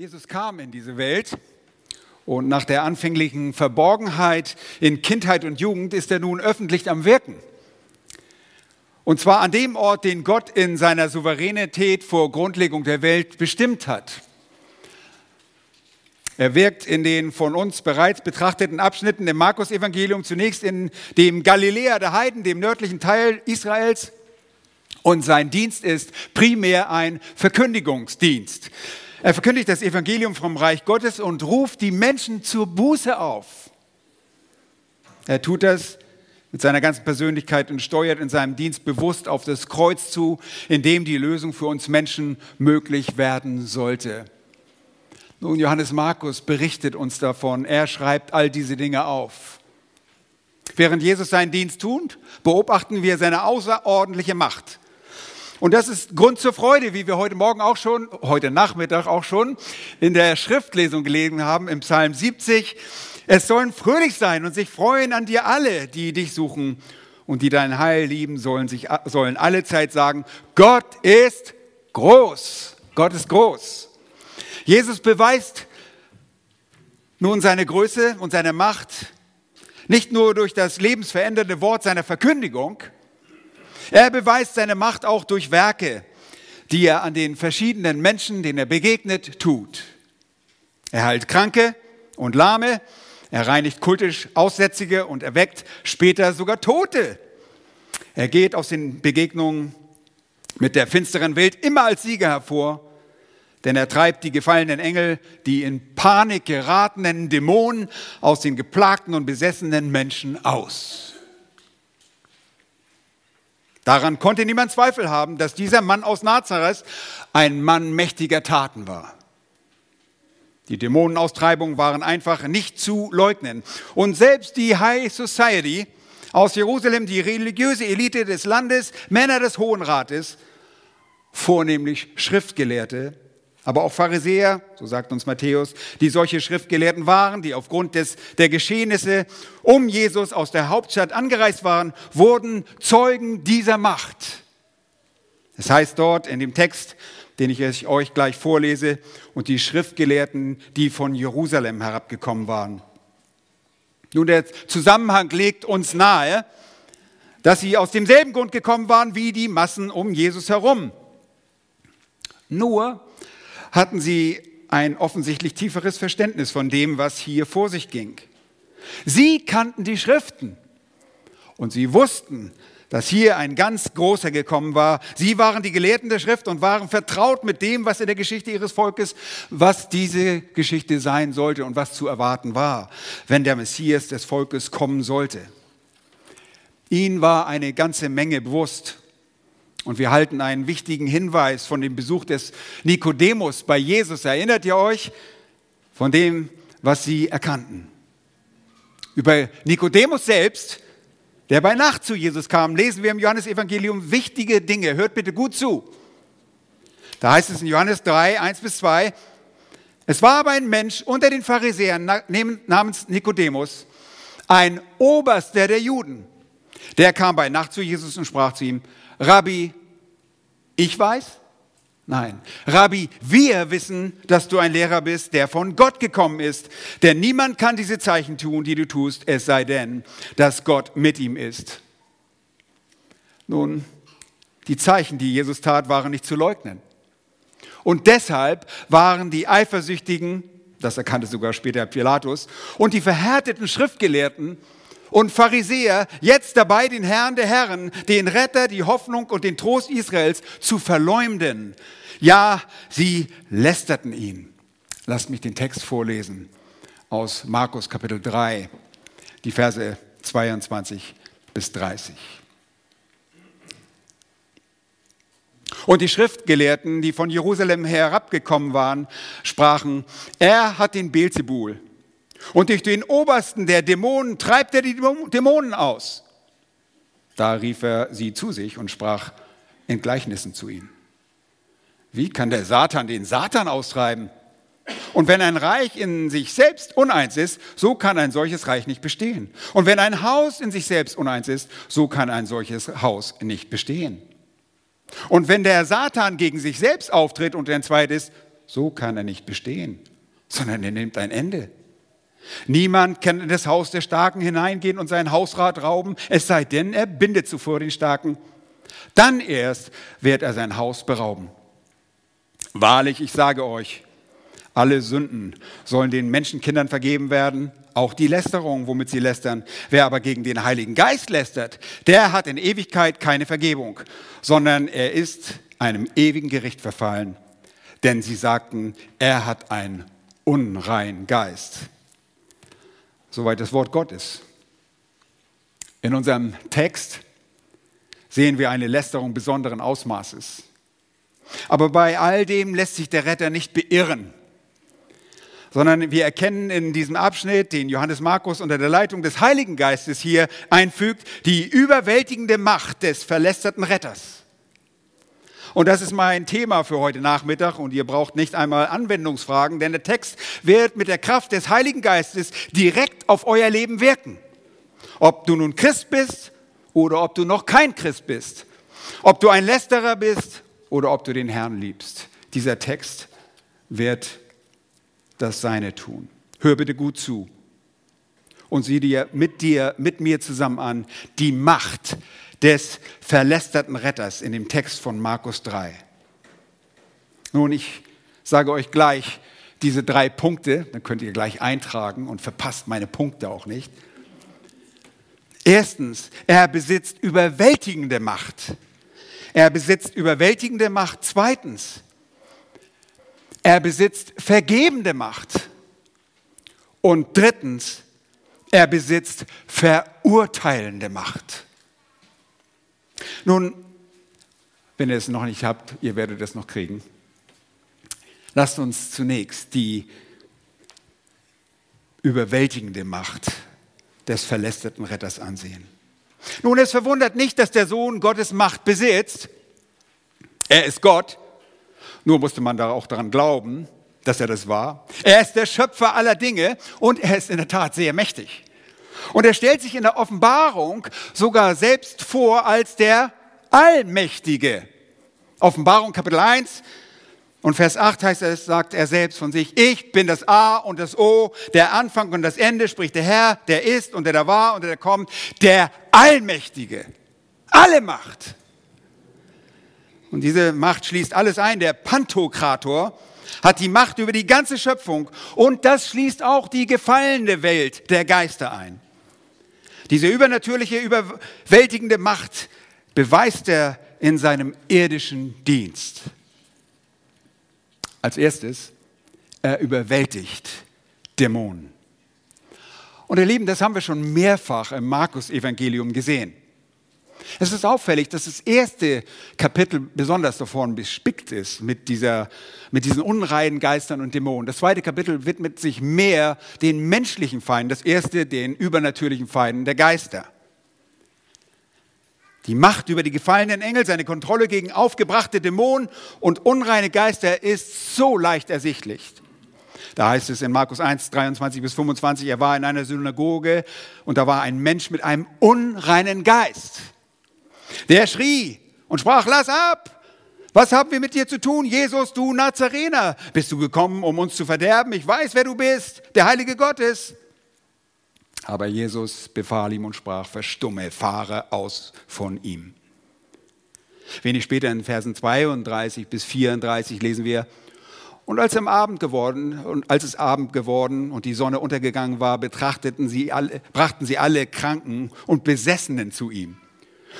Jesus kam in diese Welt und nach der anfänglichen Verborgenheit in Kindheit und Jugend ist er nun öffentlich am Wirken. Und zwar an dem Ort, den Gott in seiner Souveränität vor Grundlegung der Welt bestimmt hat. Er wirkt in den von uns bereits betrachteten Abschnitten im Markus-Evangelium zunächst in dem Galiläa der Heiden, dem nördlichen Teil Israels. Und sein Dienst ist primär ein Verkündigungsdienst. Er verkündigt das Evangelium vom Reich Gottes und ruft die Menschen zur Buße auf. Er tut das mit seiner ganzen Persönlichkeit und steuert in seinem Dienst bewusst auf das Kreuz zu, in dem die Lösung für uns Menschen möglich werden sollte. Nun, Johannes Markus berichtet uns davon. Er schreibt all diese Dinge auf. Während Jesus seinen Dienst tut, beobachten wir seine außerordentliche Macht. Und das ist Grund zur Freude, wie wir heute Morgen auch schon, heute Nachmittag auch schon in der Schriftlesung gelesen haben, im Psalm 70. Es sollen fröhlich sein und sich freuen an dir alle, die dich suchen und die dein Heil lieben, sollen, sich, sollen alle Zeit sagen, Gott ist groß. Gott ist groß. Jesus beweist nun seine Größe und seine Macht nicht nur durch das lebensverändernde Wort seiner Verkündigung, er beweist seine Macht auch durch Werke, die er an den verschiedenen Menschen, denen er begegnet, tut. Er heilt Kranke und Lahme, er reinigt kultisch Aussätzige und erweckt später sogar Tote. Er geht aus den Begegnungen mit der finsteren Welt immer als Sieger hervor, denn er treibt die gefallenen Engel, die in Panik geratenen Dämonen aus den geplagten und besessenen Menschen aus. Daran konnte niemand Zweifel haben, dass dieser Mann aus Nazareth ein Mann mächtiger Taten war. Die Dämonenaustreibungen waren einfach nicht zu leugnen. Und selbst die High Society aus Jerusalem, die religiöse Elite des Landes, Männer des Hohen Rates, vornehmlich Schriftgelehrte, aber auch Pharisäer, so sagt uns Matthäus, die solche Schriftgelehrten waren, die aufgrund des, der Geschehnisse um Jesus aus der Hauptstadt angereist waren, wurden Zeugen dieser Macht. Das heißt dort in dem Text, den ich euch gleich vorlese, und die Schriftgelehrten, die von Jerusalem herabgekommen waren. Nun, der Zusammenhang legt uns nahe, dass sie aus demselben Grund gekommen waren wie die Massen um Jesus herum. Nur hatten sie ein offensichtlich tieferes Verständnis von dem, was hier vor sich ging. Sie kannten die Schriften und sie wussten, dass hier ein ganz großer gekommen war. Sie waren die Gelehrten der Schrift und waren vertraut mit dem, was in der Geschichte ihres Volkes, was diese Geschichte sein sollte und was zu erwarten war, wenn der Messias des Volkes kommen sollte. Ihnen war eine ganze Menge bewusst und wir halten einen wichtigen Hinweis von dem Besuch des Nikodemus bei Jesus. Erinnert ihr euch von dem, was sie erkannten? Über Nikodemus selbst, der bei Nacht zu Jesus kam, lesen wir im Johannesevangelium wichtige Dinge. Hört bitte gut zu. Da heißt es in Johannes 3, 1 bis 2, es war aber ein Mensch unter den Pharisäern namens Nikodemus, ein Oberster der Juden. Der kam bei Nacht zu Jesus und sprach zu ihm, Rabbi, ich weiß? Nein. Rabbi, wir wissen, dass du ein Lehrer bist, der von Gott gekommen ist. Denn niemand kann diese Zeichen tun, die du tust, es sei denn, dass Gott mit ihm ist. Nun, die Zeichen, die Jesus tat, waren nicht zu leugnen. Und deshalb waren die Eifersüchtigen, das erkannte sogar später Pilatus, und die verhärteten Schriftgelehrten und Pharisäer jetzt dabei, den Herrn der Herren, den Retter, die Hoffnung und den Trost Israels zu verleumden. Ja, sie lästerten ihn. Lasst mich den Text vorlesen aus Markus Kapitel 3, die Verse 22 bis 30. Und die Schriftgelehrten, die von Jerusalem herabgekommen waren, sprachen, er hat den Beelzebul, und durch den Obersten der Dämonen treibt er die Dämonen aus. Da rief er sie zu sich und sprach in Gleichnissen zu ihnen. Wie kann der Satan den Satan austreiben? Und wenn ein Reich in sich selbst uneins ist, so kann ein solches Reich nicht bestehen. Und wenn ein Haus in sich selbst uneins ist, so kann ein solches Haus nicht bestehen. Und wenn der Satan gegen sich selbst auftritt und entzweit ist, so kann er nicht bestehen, sondern er nimmt ein Ende. Niemand kann in das Haus der Starken hineingehen und sein Hausrat rauben, es sei denn, er bindet zuvor den Starken. Dann erst wird er sein Haus berauben. Wahrlich, ich sage euch, alle Sünden sollen den Menschenkindern vergeben werden, auch die Lästerung, womit sie lästern. Wer aber gegen den Heiligen Geist lästert, der hat in Ewigkeit keine Vergebung, sondern er ist einem ewigen Gericht verfallen. Denn sie sagten, er hat einen unreinen Geist. Soweit das Wort Gottes. In unserem Text sehen wir eine Lästerung besonderen Ausmaßes. Aber bei all dem lässt sich der Retter nicht beirren, sondern wir erkennen in diesem Abschnitt, den Johannes Markus unter der Leitung des Heiligen Geistes hier einfügt, die überwältigende Macht des verlästerten Retters. Und das ist mein Thema für heute Nachmittag und ihr braucht nicht einmal Anwendungsfragen, denn der Text wird mit der Kraft des Heiligen Geistes direkt auf euer Leben wirken. Ob du nun Christ bist oder ob du noch kein Christ bist, ob du ein Lästerer bist oder ob du den Herrn liebst. Dieser Text wird das Seine tun. Hör bitte gut zu und sieh dir mit dir, mit mir zusammen an, die Macht des verlästerten Retters in dem Text von Markus 3. Nun, ich sage euch gleich diese drei Punkte, dann könnt ihr gleich eintragen und verpasst meine Punkte auch nicht. Erstens, er besitzt überwältigende Macht. Er besitzt überwältigende Macht. Zweitens, er besitzt vergebende Macht. Und drittens, er besitzt verurteilende Macht. Nun, wenn ihr es noch nicht habt, ihr werdet es noch kriegen. Lasst uns zunächst die überwältigende Macht des verlästerten Retters ansehen. Nun, es verwundert nicht, dass der Sohn Gottes Macht besitzt. Er ist Gott. Nur musste man da auch daran glauben, dass er das war. Er ist der Schöpfer aller Dinge und er ist in der Tat sehr mächtig. Und er stellt sich in der Offenbarung sogar selbst vor als der Allmächtige. Offenbarung Kapitel 1 und Vers 8 heißt es, sagt er selbst von sich, ich bin das A und das O, der Anfang und das Ende, spricht der Herr, der ist und der da war und der kommt, der Allmächtige. Alle Macht. Und diese Macht schließt alles ein. Der Pantokrator hat die Macht über die ganze Schöpfung und das schließt auch die gefallene Welt der Geister ein. Diese übernatürliche, überwältigende Macht beweist er in seinem irdischen Dienst. Als erstes, er überwältigt Dämonen. Und ihr Lieben, das haben wir schon mehrfach im Markus-Evangelium gesehen. Es ist auffällig, dass das erste Kapitel besonders davon bespickt ist mit, dieser, mit diesen unreinen Geistern und Dämonen. Das zweite Kapitel widmet sich mehr den menschlichen Feinden, das erste den übernatürlichen Feinden der Geister. Die Macht über die gefallenen Engel, seine Kontrolle gegen aufgebrachte Dämonen und unreine Geister ist so leicht ersichtlich. Da heißt es in Markus 1, 23 bis 25, er war in einer Synagoge und da war ein Mensch mit einem unreinen Geist. Der schrie und sprach, lass ab! Was haben wir mit dir zu tun, Jesus, du Nazarener? Bist du gekommen, um uns zu verderben? Ich weiß, wer du bist, der Heilige Gottes. Aber Jesus befahl ihm und sprach, verstumme, fahre aus von ihm. Wenig später in Versen 32 bis 34 lesen wir, und als, am Abend geworden, und als es Abend geworden und die Sonne untergegangen war, betrachteten sie alle, brachten sie alle Kranken und Besessenen zu ihm.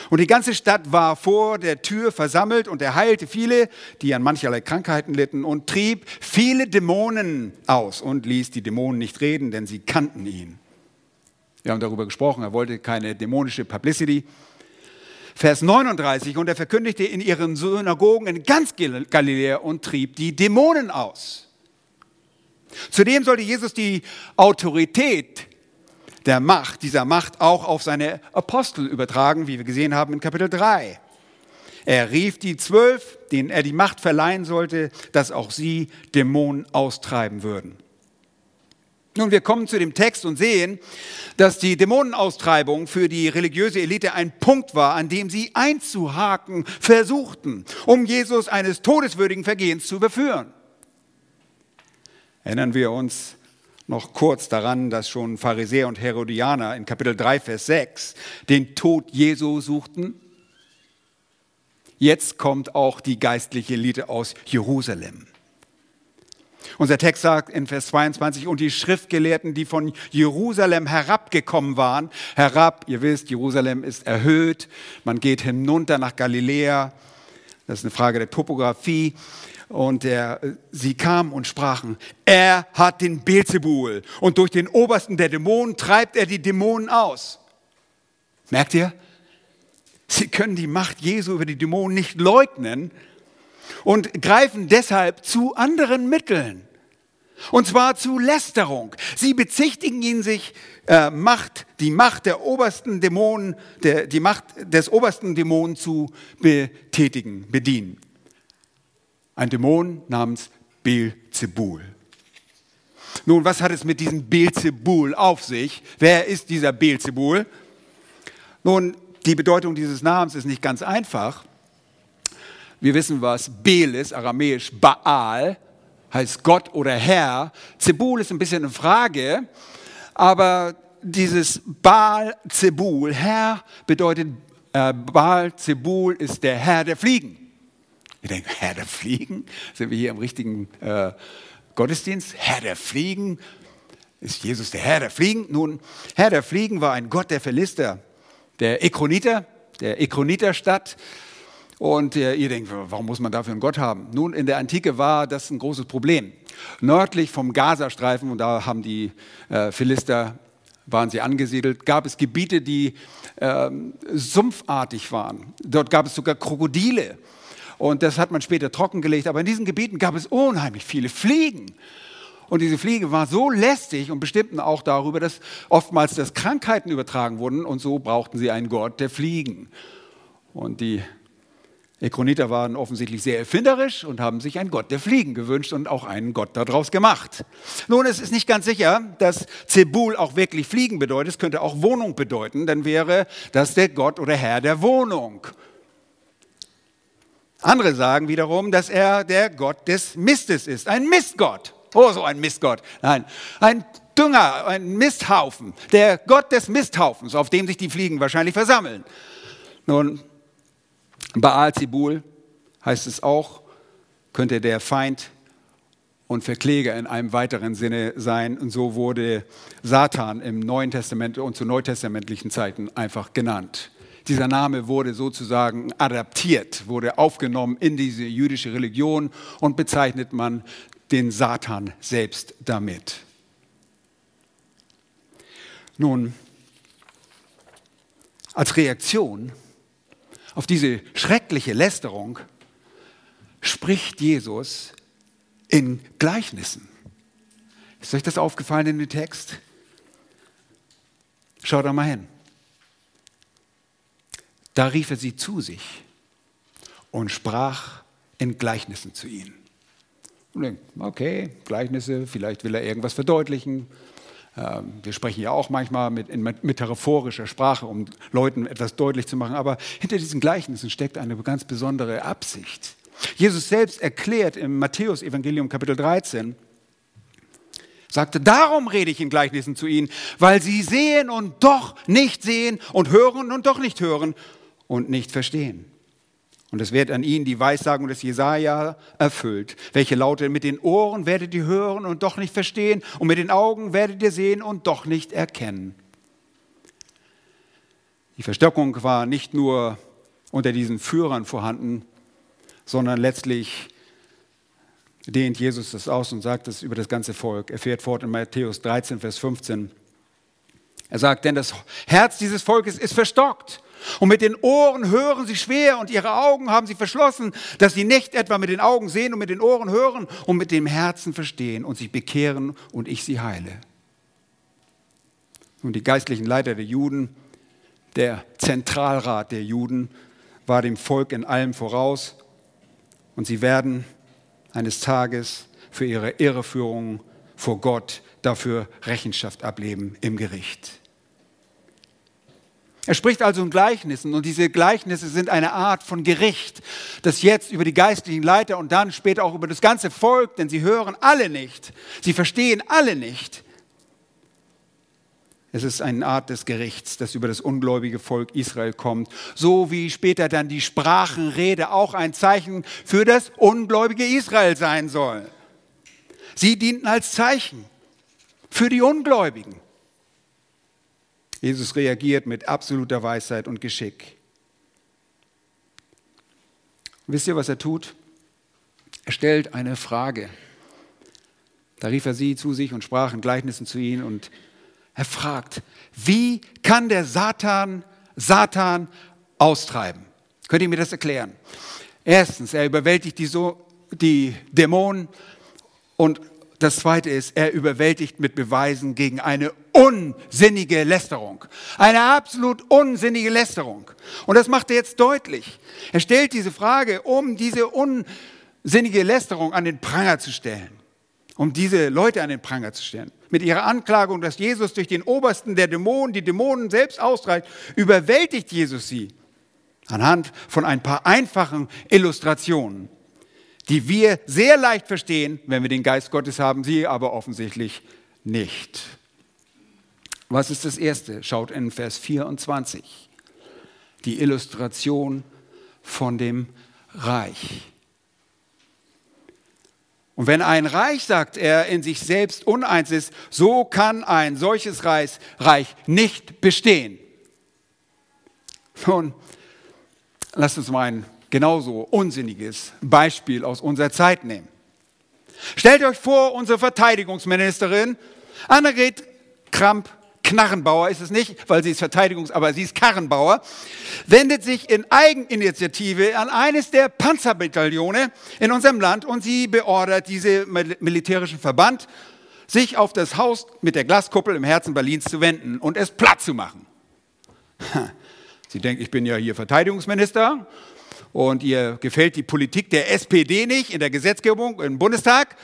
Und die ganze Stadt war vor der Tür versammelt und er heilte viele, die an mancherlei Krankheiten litten und trieb viele Dämonen aus und ließ die Dämonen nicht reden, denn sie kannten ihn. Wir haben darüber gesprochen, er wollte keine dämonische Publicity. Vers 39, und er verkündigte in ihren Synagogen in ganz Galiläa und trieb die Dämonen aus. Zudem sollte Jesus die Autorität der Macht, dieser Macht auch auf seine Apostel übertragen, wie wir gesehen haben in Kapitel 3. Er rief die zwölf, denen er die Macht verleihen sollte, dass auch sie Dämonen austreiben würden. Nun, wir kommen zu dem Text und sehen, dass die Dämonenaustreibung für die religiöse Elite ein Punkt war, an dem sie einzuhaken versuchten, um Jesus eines todeswürdigen Vergehens zu überführen. Erinnern wir uns noch kurz daran, dass schon Pharisäer und Herodianer in Kapitel 3, Vers 6 den Tod Jesu suchten? Jetzt kommt auch die geistliche Elite aus Jerusalem. Unser Text sagt in Vers 22, und die Schriftgelehrten, die von Jerusalem herabgekommen waren, herab, ihr wisst, Jerusalem ist erhöht, man geht hinunter nach Galiläa, das ist eine Frage der Topografie, und der, sie kamen und sprachen, er hat den Beelzebul und durch den Obersten der Dämonen treibt er die Dämonen aus. Merkt ihr? Sie können die Macht Jesu über die Dämonen nicht leugnen und greifen deshalb zu anderen Mitteln. Und zwar zu Lästerung. Sie bezichtigen ihn sich äh, Macht, die Macht der obersten Dämonen, der, die Macht des obersten Dämonen zu betätigen, bedienen ein Dämon namens Beelzebul. Nun, was hat es mit diesem Beelzebul auf sich? Wer ist dieser Beelzebul? Nun, die Bedeutung dieses Namens ist nicht ganz einfach. Wir wissen, was Beel ist, aramäisch Baal, heißt Gott oder Herr. Zebul ist ein bisschen eine Frage, aber dieses Baal Zebul, Herr bedeutet, äh, Baal Zebul ist der Herr der Fliegen. Wir denken, Herr der Fliegen? Sind wir hier im richtigen äh, Gottesdienst? Herr der Fliegen? Ist Jesus der Herr der Fliegen? Nun, Herr der Fliegen war ein Gott der Philister, der Ekroniter, der Ekroniterstadt. Und äh, ihr denkt, warum muss man dafür einen Gott haben? Nun, in der Antike war das ein großes Problem. Nördlich vom Gazastreifen, und da haben die äh, Philister, waren sie angesiedelt, gab es Gebiete, die äh, sumpfartig waren. Dort gab es sogar Krokodile. Und das hat man später trockengelegt. Aber in diesen Gebieten gab es unheimlich viele Fliegen. Und diese Fliege war so lästig und bestimmten auch darüber, dass oftmals das Krankheiten übertragen wurden. Und so brauchten sie einen Gott der Fliegen. Und die Ekroniter waren offensichtlich sehr erfinderisch und haben sich einen Gott der Fliegen gewünscht und auch einen Gott daraus gemacht. Nun, es ist nicht ganz sicher, dass Zebul auch wirklich Fliegen bedeutet. Es könnte auch Wohnung bedeuten. Dann wäre das der Gott oder Herr der Wohnung. Andere sagen wiederum, dass er der Gott des Mistes ist, ein Mistgott. Oh, so ein Mistgott. Nein, ein Dünger, ein Misthaufen, der Gott des Misthaufens, auf dem sich die Fliegen wahrscheinlich versammeln. Nun, Baal Zibul heißt es auch, könnte der Feind und Verkläger in einem weiteren Sinne sein. Und so wurde Satan im Neuen Testament und zu neutestamentlichen Zeiten einfach genannt. Dieser Name wurde sozusagen adaptiert, wurde aufgenommen in diese jüdische Religion und bezeichnet man den Satan selbst damit. Nun, als Reaktion auf diese schreckliche Lästerung spricht Jesus in Gleichnissen. Ist euch das aufgefallen in dem Text? Schaut da mal hin. Da rief er sie zu sich und sprach in Gleichnissen zu ihnen. Und denkt, okay, Gleichnisse, vielleicht will er irgendwas verdeutlichen. Ähm, wir sprechen ja auch manchmal mit, metaphorischer Sprache, um Leuten etwas deutlich zu machen. Aber hinter diesen Gleichnissen steckt eine ganz besondere Absicht. Jesus selbst erklärt im Matthäus-Evangelium Kapitel 13, sagte, darum rede ich in Gleichnissen zu ihnen, weil sie sehen und doch nicht sehen und hören und doch nicht hören und nicht verstehen. Und es wird an ihnen die Weissagung des Jesaja erfüllt, welche lautet: Mit den Ohren werdet ihr hören und doch nicht verstehen, und mit den Augen werdet ihr sehen und doch nicht erkennen. Die Verstockung war nicht nur unter diesen Führern vorhanden, sondern letztlich dehnt Jesus das aus und sagt es über das ganze Volk. Er fährt fort in Matthäus 13, Vers 15. Er sagt, denn das Herz dieses Volkes ist verstockt und mit den Ohren hören sie schwer und ihre Augen haben sie verschlossen, dass sie nicht etwa mit den Augen sehen und mit den Ohren hören und mit dem Herzen verstehen und sich bekehren und ich sie heile. Und die geistlichen Leiter der Juden, der Zentralrat der Juden, war dem Volk in allem voraus und sie werden eines Tages für ihre Irreführung vor Gott dafür Rechenschaft ablegen im Gericht. Er spricht also in Gleichnissen und diese Gleichnisse sind eine Art von Gericht, das jetzt über die geistlichen Leiter und dann später auch über das ganze Volk, denn sie hören alle nicht, sie verstehen alle nicht. Es ist eine Art des Gerichts, das über das ungläubige Volk Israel kommt, so wie später dann die Sprachenrede auch ein Zeichen für das ungläubige Israel sein soll. Sie dienten als Zeichen für die Ungläubigen. Jesus reagiert mit absoluter Weisheit und Geschick. Wisst ihr, was er tut? Er stellt eine Frage. Da rief er sie zu sich und sprach in Gleichnissen zu ihnen und er fragt, wie kann der Satan Satan austreiben? Könnt ihr mir das erklären? Erstens, er überwältigt die, so, die Dämonen und das zweite ist, er überwältigt mit Beweisen gegen eine unsinnige Lästerung. Eine absolut unsinnige Lästerung. Und das macht er jetzt deutlich. Er stellt diese Frage, um diese unsinnige Lästerung an den Pranger zu stellen. Um diese Leute an den Pranger zu stellen. Mit ihrer Anklagung, dass Jesus durch den Obersten der Dämonen die Dämonen selbst ausreicht, überwältigt Jesus sie. Anhand von ein paar einfachen Illustrationen die wir sehr leicht verstehen, wenn wir den Geist Gottes haben, sie aber offensichtlich nicht. Was ist das Erste? Schaut in Vers 24. Die Illustration von dem Reich. Und wenn ein Reich, sagt er, in sich selbst uneins ist, so kann ein solches Reich, Reich nicht bestehen. Nun, lasst uns mal ein genauso unsinniges Beispiel aus unserer Zeit nehmen. Stellt euch vor, unsere Verteidigungsministerin Annegret Kramp Knarrenbauer ist es nicht, weil sie ist Verteidigungs-, aber sie ist Karrenbauer, wendet sich in Eigeninitiative an eines der Panzerbataillone in unserem Land und sie beordert diese militärischen Verband, sich auf das Haus mit der Glaskuppel im Herzen Berlins zu wenden und es platt zu machen. Sie denkt, ich bin ja hier Verteidigungsminister und ihr gefällt die Politik der SPD nicht in der Gesetzgebung im Bundestag.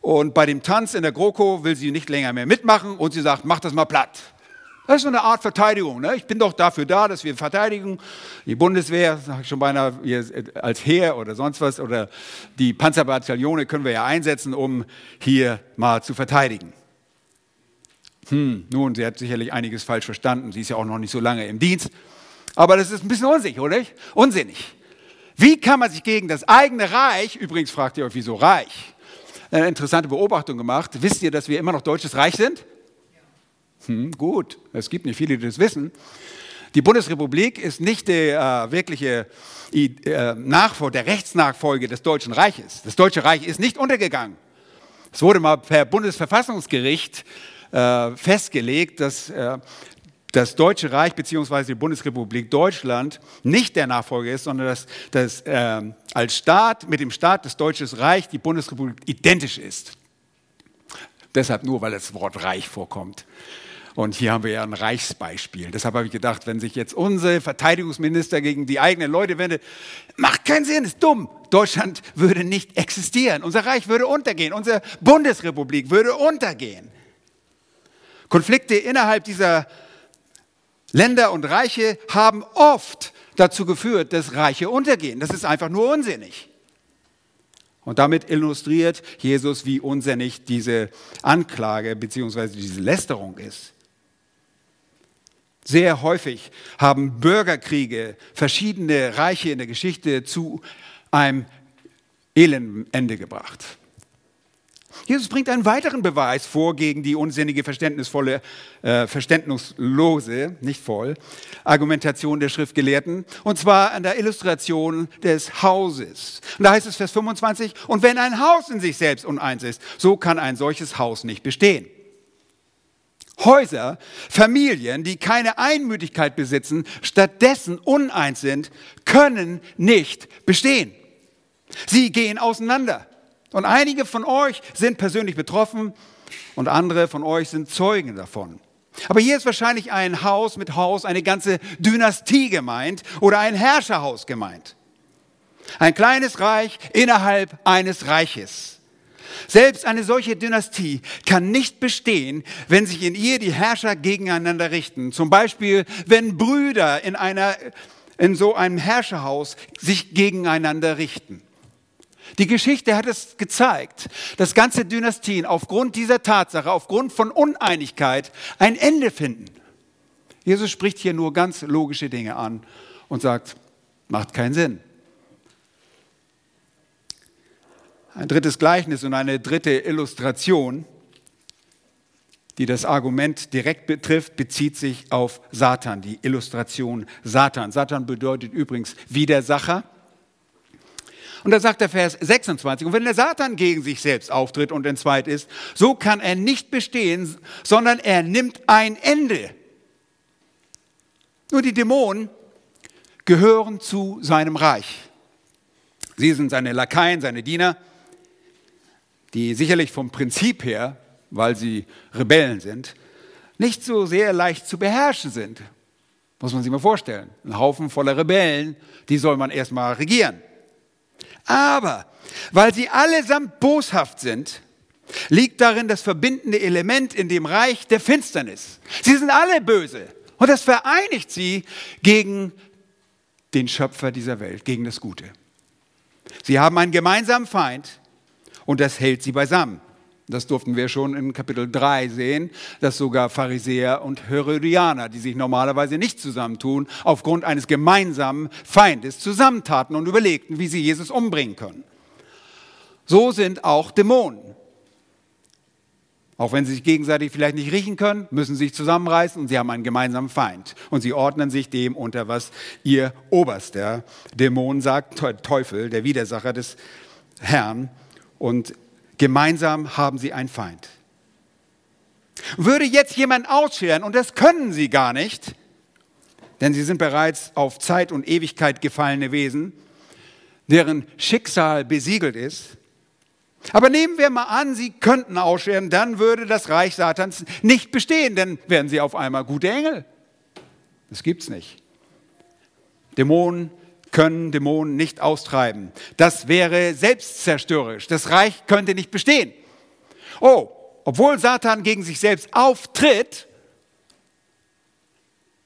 Und bei dem Tanz in der GroKo will sie nicht länger mehr mitmachen und sie sagt, mach das mal platt. Das ist so eine Art Verteidigung. Ne? Ich bin doch dafür da, dass wir verteidigen. Die Bundeswehr, sag ich schon beinahe, als Heer oder sonst was, oder die Panzerbataillone können wir ja einsetzen, um hier mal zu verteidigen. Hm, nun, sie hat sicherlich einiges falsch verstanden. Sie ist ja auch noch nicht so lange im Dienst. Aber das ist ein bisschen unsicher, oder? Unsinnig. Wie kann man sich gegen das eigene Reich, übrigens fragt ihr euch, wieso Reich? Eine interessante Beobachtung gemacht. Wisst ihr, dass wir immer noch deutsches Reich sind? Hm, gut, es gibt nicht viele, die das wissen. Die Bundesrepublik ist nicht der äh, wirkliche äh, Nachfolger, der Rechtsnachfolge des Deutschen Reiches. Das Deutsche Reich ist nicht untergegangen. Es wurde mal per Bundesverfassungsgericht äh, festgelegt, dass äh, das Deutsche Reich bzw. die Bundesrepublik Deutschland nicht der Nachfolger ist, sondern dass, dass äh, als Staat mit dem Staat des Deutschen Reich die Bundesrepublik identisch ist. Deshalb nur, weil das Wort Reich vorkommt. Und hier haben wir ja ein Reichsbeispiel. Deshalb habe ich gedacht, wenn sich jetzt unser Verteidigungsminister gegen die eigenen Leute wendet, macht keinen Sinn, ist dumm. Deutschland würde nicht existieren. Unser Reich würde untergehen. Unsere Bundesrepublik würde untergehen. Konflikte innerhalb dieser Länder und Reiche haben oft dazu geführt, dass Reiche untergehen. Das ist einfach nur unsinnig. Und damit illustriert Jesus, wie unsinnig diese Anklage bzw. diese Lästerung ist. Sehr häufig haben Bürgerkriege verschiedene Reiche in der Geschichte zu einem elenden Ende gebracht. Jesus bringt einen weiteren Beweis vor gegen die unsinnige, verständnisvolle, äh, verständnislose, nicht voll, Argumentation der Schriftgelehrten, und zwar an der Illustration des Hauses. Und da heißt es Vers 25, und wenn ein Haus in sich selbst uneins ist, so kann ein solches Haus nicht bestehen. Häuser, Familien, die keine Einmütigkeit besitzen, stattdessen uneins sind, können nicht bestehen. Sie gehen auseinander. Und einige von euch sind persönlich betroffen und andere von euch sind Zeugen davon. Aber hier ist wahrscheinlich ein Haus mit Haus, eine ganze Dynastie gemeint oder ein Herrscherhaus gemeint. Ein kleines Reich innerhalb eines Reiches. Selbst eine solche Dynastie kann nicht bestehen, wenn sich in ihr die Herrscher gegeneinander richten. Zum Beispiel, wenn Brüder in, einer, in so einem Herrscherhaus sich gegeneinander richten. Die Geschichte hat es gezeigt, dass ganze Dynastien aufgrund dieser Tatsache, aufgrund von Uneinigkeit ein Ende finden. Jesus spricht hier nur ganz logische Dinge an und sagt, macht keinen Sinn. Ein drittes Gleichnis und eine dritte Illustration, die das Argument direkt betrifft, bezieht sich auf Satan, die Illustration Satan. Satan bedeutet übrigens Widersacher. Und da sagt der Vers 26, und wenn der Satan gegen sich selbst auftritt und entzweit ist, so kann er nicht bestehen, sondern er nimmt ein Ende. Nur die Dämonen gehören zu seinem Reich. Sie sind seine Lakaien, seine Diener die sicherlich vom Prinzip her, weil sie Rebellen sind, nicht so sehr leicht zu beherrschen sind. Muss man sich mal vorstellen. Ein Haufen voller Rebellen, die soll man erstmal regieren. Aber weil sie allesamt boshaft sind, liegt darin das verbindende Element in dem Reich der Finsternis. Sie sind alle böse und das vereinigt sie gegen den Schöpfer dieser Welt, gegen das Gute. Sie haben einen gemeinsamen Feind, und das hält sie beisammen. Das durften wir schon in Kapitel 3 sehen, dass sogar Pharisäer und Herodianer, die sich normalerweise nicht zusammentun, aufgrund eines gemeinsamen Feindes zusammentaten und überlegten, wie sie Jesus umbringen können. So sind auch Dämonen. Auch wenn sie sich gegenseitig vielleicht nicht riechen können, müssen sie sich zusammenreißen und sie haben einen gemeinsamen Feind. Und sie ordnen sich dem unter, was ihr oberster Dämon sagt, Teufel, der Widersacher des Herrn, und gemeinsam haben sie einen Feind. Würde jetzt jemand ausscheren, und das können sie gar nicht, denn sie sind bereits auf Zeit und Ewigkeit gefallene Wesen, deren Schicksal besiegelt ist. Aber nehmen wir mal an, sie könnten ausscheren, dann würde das Reich Satans nicht bestehen, denn wären sie auf einmal gute Engel. Das gibt's nicht. Dämonen können Dämonen nicht austreiben. Das wäre selbstzerstörerisch. Das Reich könnte nicht bestehen. Oh, obwohl Satan gegen sich selbst auftritt,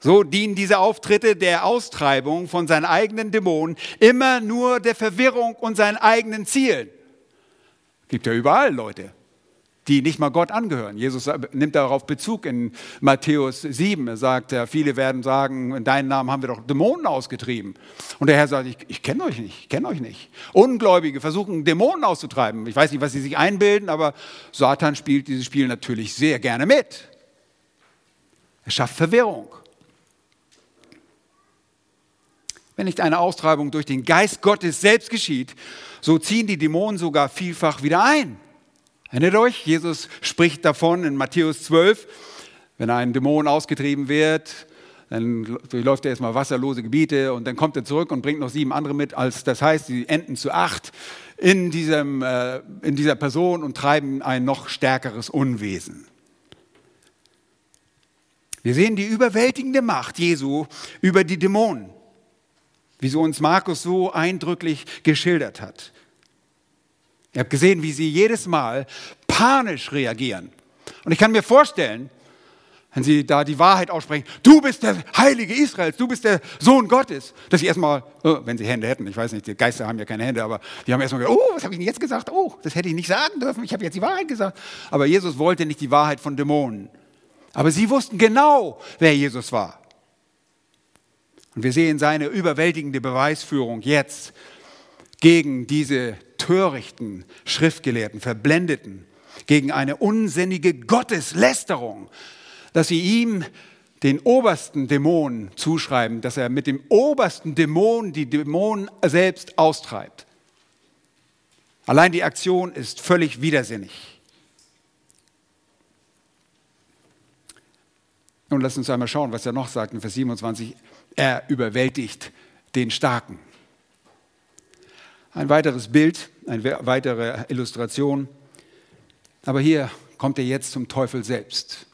so dienen diese Auftritte der Austreibung von seinen eigenen Dämonen immer nur der Verwirrung und seinen eigenen Zielen. Gibt ja überall Leute die nicht mal Gott angehören. Jesus nimmt darauf Bezug in Matthäus 7. Er sagt, viele werden sagen, in deinem Namen haben wir doch Dämonen ausgetrieben. Und der Herr sagt, ich, ich kenne euch nicht, ich kenne euch nicht. Ungläubige versuchen Dämonen auszutreiben. Ich weiß nicht, was sie sich einbilden, aber Satan spielt dieses Spiel natürlich sehr gerne mit. Er schafft Verwirrung. Wenn nicht eine Austreibung durch den Geist Gottes selbst geschieht, so ziehen die Dämonen sogar vielfach wieder ein. Erinnert euch, Jesus spricht davon in Matthäus 12, wenn ein Dämon ausgetrieben wird, dann durchläuft er erstmal wasserlose Gebiete und dann kommt er zurück und bringt noch sieben andere mit, als das heißt, sie enden zu acht in, diesem, äh, in dieser Person und treiben ein noch stärkeres Unwesen. Wir sehen die überwältigende Macht Jesu über die Dämonen, wie so uns Markus so eindrücklich geschildert hat. Ihr habt gesehen, wie sie jedes Mal panisch reagieren. Und ich kann mir vorstellen, wenn sie da die Wahrheit aussprechen, du bist der Heilige Israels, du bist der Sohn Gottes, dass sie erstmal, oh, wenn sie Hände hätten, ich weiß nicht, die Geister haben ja keine Hände, aber die haben erstmal gesagt, oh, was habe ich denn jetzt gesagt? Oh, das hätte ich nicht sagen dürfen, ich habe jetzt die Wahrheit gesagt. Aber Jesus wollte nicht die Wahrheit von Dämonen. Aber sie wussten genau, wer Jesus war. Und wir sehen seine überwältigende Beweisführung jetzt gegen diese törichten Schriftgelehrten, Verblendeten, gegen eine unsinnige Gotteslästerung, dass sie ihm den obersten Dämon zuschreiben, dass er mit dem obersten Dämon die Dämonen selbst austreibt. Allein die Aktion ist völlig widersinnig. Nun lass uns einmal schauen, was er noch sagt in Vers 27. Er überwältigt den Starken. Ein weiteres Bild, eine weitere Illustration. Aber hier kommt er jetzt zum Teufel selbst.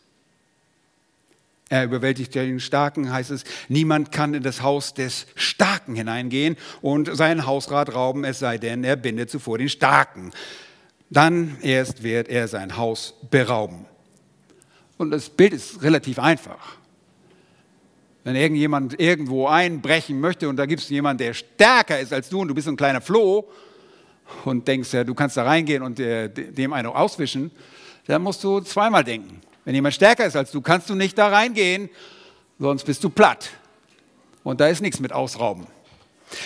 Er überwältigt den Starken, heißt es, niemand kann in das Haus des Starken hineingehen und sein Hausrat rauben, es sei denn, er bindet zuvor den Starken. dann erst wird er sein Haus berauben. Und das Bild ist relativ einfach. Wenn irgendjemand irgendwo einbrechen möchte und da gibt es jemanden, der stärker ist als du und du bist ein kleiner Floh und denkst, ja, du kannst da reingehen und äh, dem einen auswischen, dann musst du zweimal denken. Wenn jemand stärker ist als du, kannst du nicht da reingehen, sonst bist du platt. Und da ist nichts mit Ausrauben.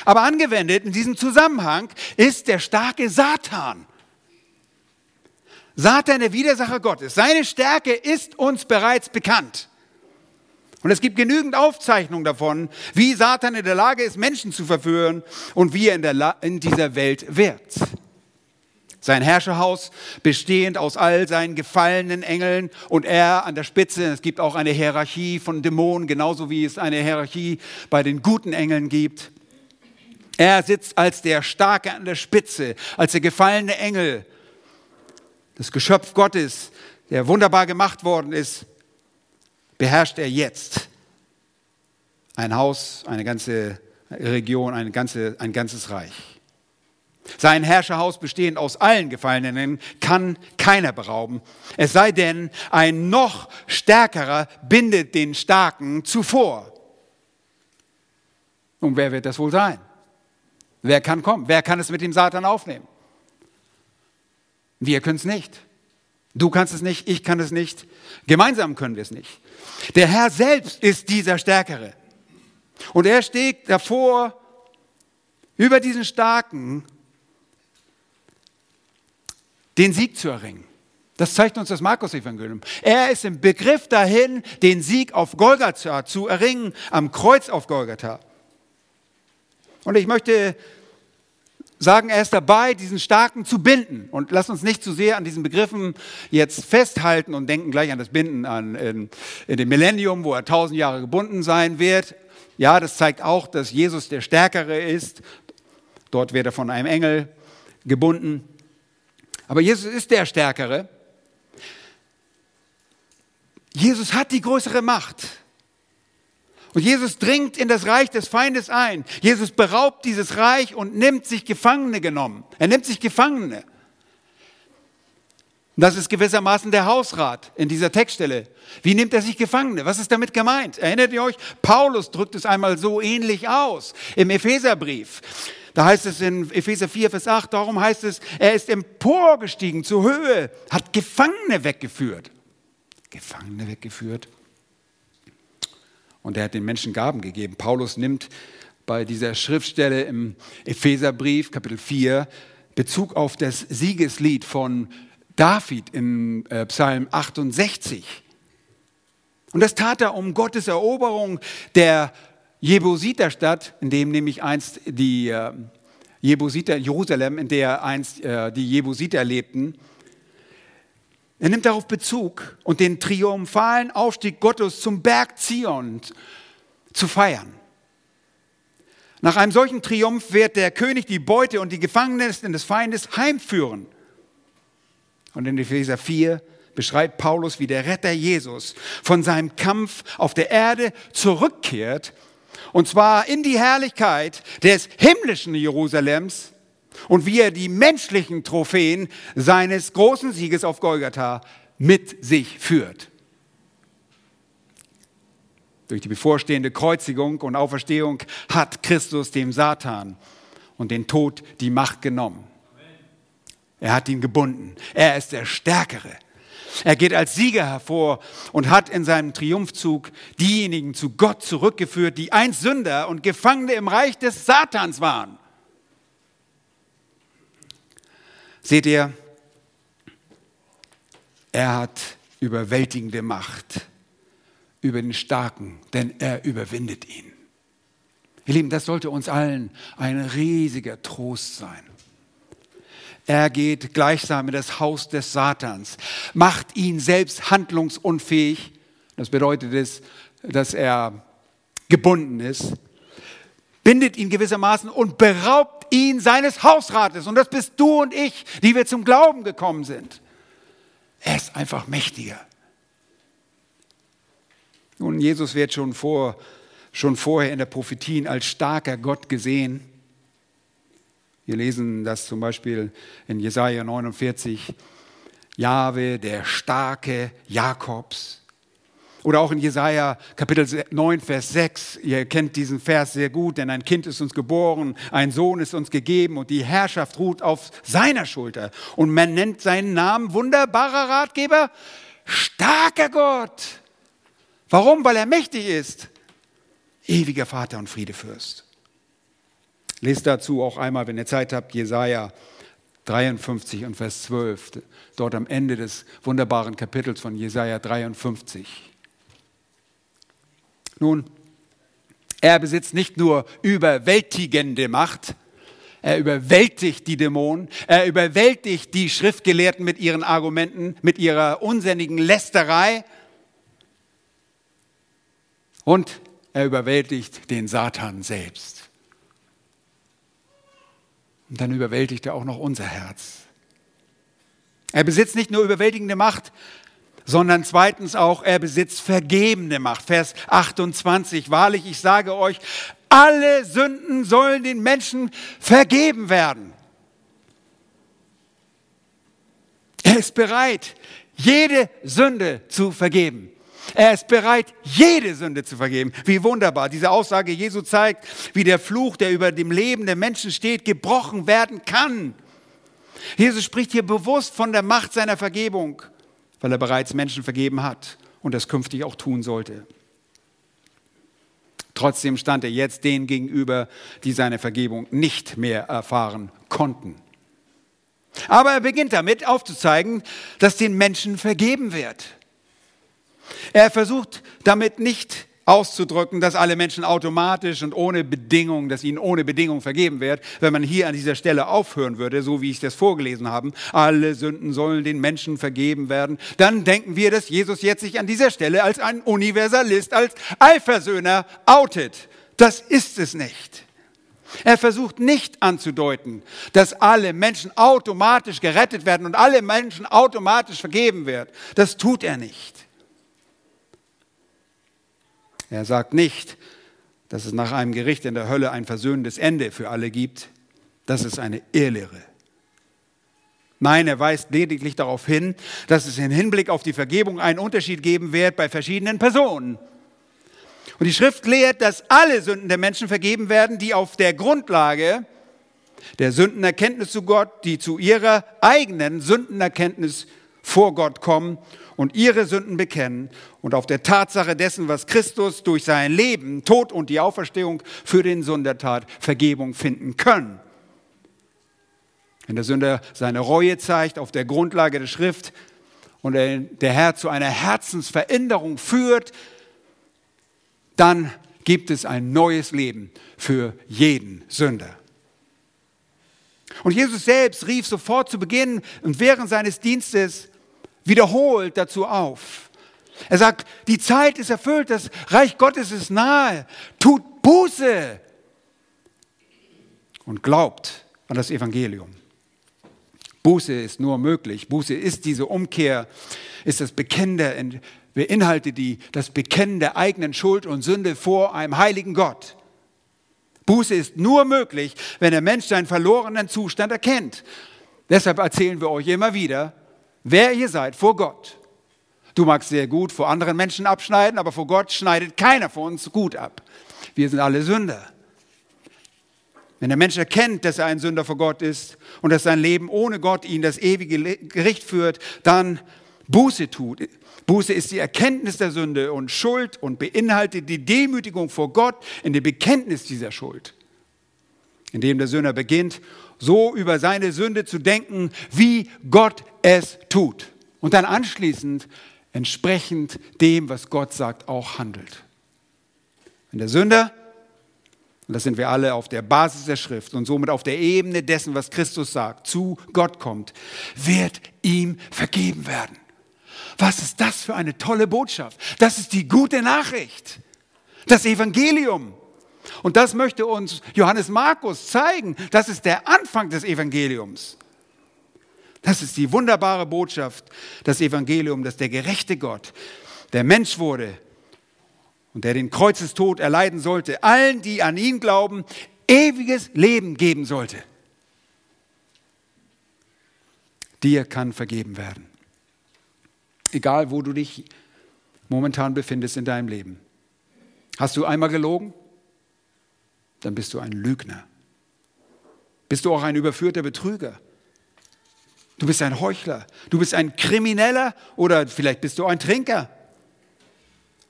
Aber angewendet in diesem Zusammenhang ist der starke Satan. Satan, der Widersacher Gottes. Seine Stärke ist uns bereits bekannt. Und es gibt genügend Aufzeichnungen davon, wie Satan in der Lage ist, Menschen zu verführen und wie er in, der in dieser Welt wirkt. Sein Herrscherhaus bestehend aus all seinen gefallenen Engeln und er an der Spitze. Es gibt auch eine Hierarchie von Dämonen, genauso wie es eine Hierarchie bei den guten Engeln gibt. Er sitzt als der Starke an der Spitze, als der gefallene Engel, das Geschöpf Gottes, der wunderbar gemacht worden ist beherrscht er jetzt ein Haus, eine ganze Region, ein, ganze, ein ganzes Reich. Sein Herrscherhaus bestehend aus allen Gefallenen kann keiner berauben. Es sei denn, ein noch stärkerer bindet den Starken zuvor. Und wer wird das wohl sein? Wer kann kommen? Wer kann es mit dem Satan aufnehmen? Wir können es nicht. Du kannst es nicht, ich kann es nicht. Gemeinsam können wir es nicht. Der Herr selbst ist dieser Stärkere. Und er steht davor, über diesen Starken den Sieg zu erringen. Das zeigt uns das Markus-Evangelium. Er ist im Begriff dahin, den Sieg auf Golgatha zu erringen, am Kreuz auf Golgatha. Und ich möchte sagen, er ist dabei, diesen Starken zu binden. Und lass uns nicht zu sehr an diesen Begriffen jetzt festhalten und denken gleich an das Binden an, in, in dem Millennium, wo er tausend Jahre gebunden sein wird. Ja, das zeigt auch, dass Jesus der Stärkere ist. Dort wird er von einem Engel gebunden. Aber Jesus ist der Stärkere. Jesus hat die größere Macht. Und Jesus dringt in das Reich des Feindes ein. Jesus beraubt dieses Reich und nimmt sich Gefangene genommen. Er nimmt sich Gefangene. Das ist gewissermaßen der Hausrat in dieser Textstelle. Wie nimmt er sich Gefangene? Was ist damit gemeint? Erinnert ihr euch? Paulus drückt es einmal so ähnlich aus im Epheserbrief. Da heißt es in Epheser 4, Vers 8, darum heißt es, er ist emporgestiegen zur Höhe, hat Gefangene weggeführt. Gefangene weggeführt. Und er hat den Menschen Gaben gegeben. Paulus nimmt bei dieser Schriftstelle im Epheserbrief, Kapitel 4, Bezug auf das Siegeslied von David im äh, Psalm 68. Und das tat er um Gottes Eroberung der Jebusiterstadt, in dem nämlich einst die äh, Jebusiter, Jerusalem, in der einst äh, die Jebusiter lebten, er nimmt darauf Bezug und den triumphalen Aufstieg Gottes zum Berg Zion zu feiern. Nach einem solchen Triumph wird der König die Beute und die Gefangenen des Feindes heimführen. Und in Epheser 4 beschreibt Paulus, wie der Retter Jesus von seinem Kampf auf der Erde zurückkehrt, und zwar in die Herrlichkeit des himmlischen Jerusalems, und wie er die menschlichen Trophäen seines großen Sieges auf Golgatha mit sich führt. Durch die bevorstehende Kreuzigung und Auferstehung hat Christus dem Satan und den Tod die Macht genommen. Er hat ihn gebunden. Er ist der Stärkere. Er geht als Sieger hervor und hat in seinem Triumphzug diejenigen zu Gott zurückgeführt, die einst Sünder und Gefangene im Reich des Satans waren. Seht ihr, er hat überwältigende Macht über den Starken, denn er überwindet ihn. Ihr Lieben, das sollte uns allen ein riesiger Trost sein. Er geht gleichsam in das Haus des Satans, macht ihn selbst handlungsunfähig. Das bedeutet es, dass er gebunden ist, bindet ihn gewissermaßen und beraubt ihn seines Hausrates. Und das bist du und ich, die wir zum Glauben gekommen sind. Er ist einfach mächtiger. Nun, Jesus wird schon, vor, schon vorher in der Prophetien als starker Gott gesehen. Wir lesen das zum Beispiel in Jesaja 49. Jahwe, der starke Jakobs. Oder auch in Jesaja Kapitel 9, Vers 6. Ihr kennt diesen Vers sehr gut, denn ein Kind ist uns geboren, ein Sohn ist uns gegeben und die Herrschaft ruht auf seiner Schulter. Und man nennt seinen Namen wunderbarer Ratgeber, starker Gott. Warum? Weil er mächtig ist. Ewiger Vater und Friedefürst. Lest dazu auch einmal, wenn ihr Zeit habt, Jesaja 53 und Vers 12, dort am Ende des wunderbaren Kapitels von Jesaja 53. Nun, er besitzt nicht nur überwältigende Macht, er überwältigt die Dämonen, er überwältigt die Schriftgelehrten mit ihren Argumenten, mit ihrer unsinnigen Lästerei und er überwältigt den Satan selbst. Und dann überwältigt er auch noch unser Herz. Er besitzt nicht nur überwältigende Macht, sondern zweitens auch, er besitzt vergebende Macht. Vers 28, wahrlich, ich sage euch, alle Sünden sollen den Menschen vergeben werden. Er ist bereit, jede Sünde zu vergeben. Er ist bereit, jede Sünde zu vergeben. Wie wunderbar. Diese Aussage Jesu zeigt, wie der Fluch, der über dem Leben der Menschen steht, gebrochen werden kann. Jesus spricht hier bewusst von der Macht seiner Vergebung weil er bereits Menschen vergeben hat und das künftig auch tun sollte. Trotzdem stand er jetzt denen gegenüber, die seine Vergebung nicht mehr erfahren konnten. Aber er beginnt damit aufzuzeigen, dass den Menschen vergeben wird. Er versucht damit nicht auszudrücken, dass alle Menschen automatisch und ohne Bedingung, dass ihnen ohne Bedingung vergeben wird, wenn man hier an dieser Stelle aufhören würde, so wie ich das vorgelesen habe, alle Sünden sollen den Menschen vergeben werden, dann denken wir, dass Jesus jetzt sich an dieser Stelle als ein Universalist, als Allversöhner outet. Das ist es nicht. Er versucht nicht anzudeuten, dass alle Menschen automatisch gerettet werden und alle Menschen automatisch vergeben werden. Das tut er nicht. Er sagt nicht, dass es nach einem Gericht in der Hölle ein versöhnendes Ende für alle gibt. Das ist eine Irrlehre. Nein, er weist lediglich darauf hin, dass es im Hinblick auf die Vergebung einen Unterschied geben wird bei verschiedenen Personen. Und die Schrift lehrt, dass alle Sünden der Menschen vergeben werden, die auf der Grundlage der Sündenerkenntnis zu Gott, die zu ihrer eigenen Sündenerkenntnis vor Gott kommen und ihre Sünden bekennen und auf der Tatsache dessen, was Christus durch sein Leben, Tod und die Auferstehung für den Sünder tat, Vergebung finden können. Wenn der Sünder seine Reue zeigt auf der Grundlage der Schrift und der Herr zu einer Herzensveränderung führt, dann gibt es ein neues Leben für jeden Sünder. Und Jesus selbst rief sofort zu Beginn und während seines Dienstes wiederholt dazu auf. Er sagt, die Zeit ist erfüllt, das Reich Gottes ist nahe. Tut Buße und glaubt an das Evangelium. Buße ist nur möglich. Buße ist diese Umkehr, ist das Bekennen der, beinhaltet die, das Bekennen der eigenen Schuld und Sünde vor einem heiligen Gott. Buße ist nur möglich, wenn der Mensch seinen verlorenen Zustand erkennt. Deshalb erzählen wir euch immer wieder, wer ihr seid vor Gott. Du magst sehr gut vor anderen Menschen abschneiden, aber vor Gott schneidet keiner von uns gut ab. Wir sind alle Sünder. Wenn der Mensch erkennt, dass er ein Sünder vor Gott ist und dass sein Leben ohne Gott ihn das ewige Gericht führt, dann Buße tut. Buße ist die Erkenntnis der Sünde und Schuld und beinhaltet die Demütigung vor Gott in dem Bekenntnis dieser Schuld. Indem der Sünder beginnt, so über seine Sünde zu denken, wie Gott es tut. Und dann anschließend entsprechend dem, was Gott sagt, auch handelt. Wenn der Sünder, und das sind wir alle auf der Basis der Schrift und somit auf der Ebene dessen, was Christus sagt, zu Gott kommt, wird ihm vergeben werden. Was ist das für eine tolle Botschaft? Das ist die gute Nachricht. Das Evangelium. Und das möchte uns Johannes Markus zeigen. Das ist der Anfang des Evangeliums. Das ist die wunderbare Botschaft, das Evangelium, dass der gerechte Gott, der Mensch wurde und der den Kreuzestod erleiden sollte, allen, die an ihn glauben, ewiges Leben geben sollte. Dir kann vergeben werden. Egal, wo du dich momentan befindest in deinem Leben. Hast du einmal gelogen? Dann bist du ein Lügner. Bist du auch ein überführter Betrüger? Du bist ein Heuchler. Du bist ein Krimineller oder vielleicht bist du ein Trinker.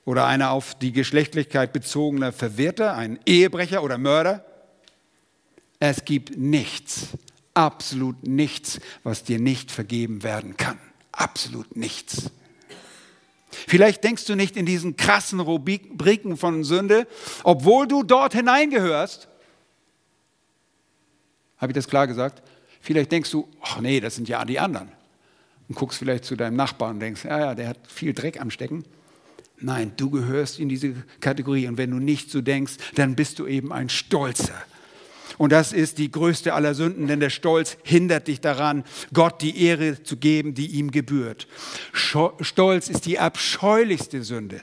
Oder einer auf die Geschlechtlichkeit bezogener Verwirrter, ein Ehebrecher oder Mörder. Es gibt nichts, absolut nichts, was dir nicht vergeben werden kann. Absolut nichts. Vielleicht denkst du nicht in diesen krassen Rubriken von Sünde, obwohl du dort hineingehörst. Habe ich das klar gesagt? Vielleicht denkst du, ach nee, das sind ja die anderen. Und guckst vielleicht zu deinem Nachbarn und denkst, ja, ja, der hat viel Dreck am Stecken. Nein, du gehörst in diese Kategorie. Und wenn du nicht so denkst, dann bist du eben ein Stolzer. Und das ist die größte aller Sünden, denn der Stolz hindert dich daran, Gott die Ehre zu geben, die ihm gebührt. Stolz ist die abscheulichste Sünde,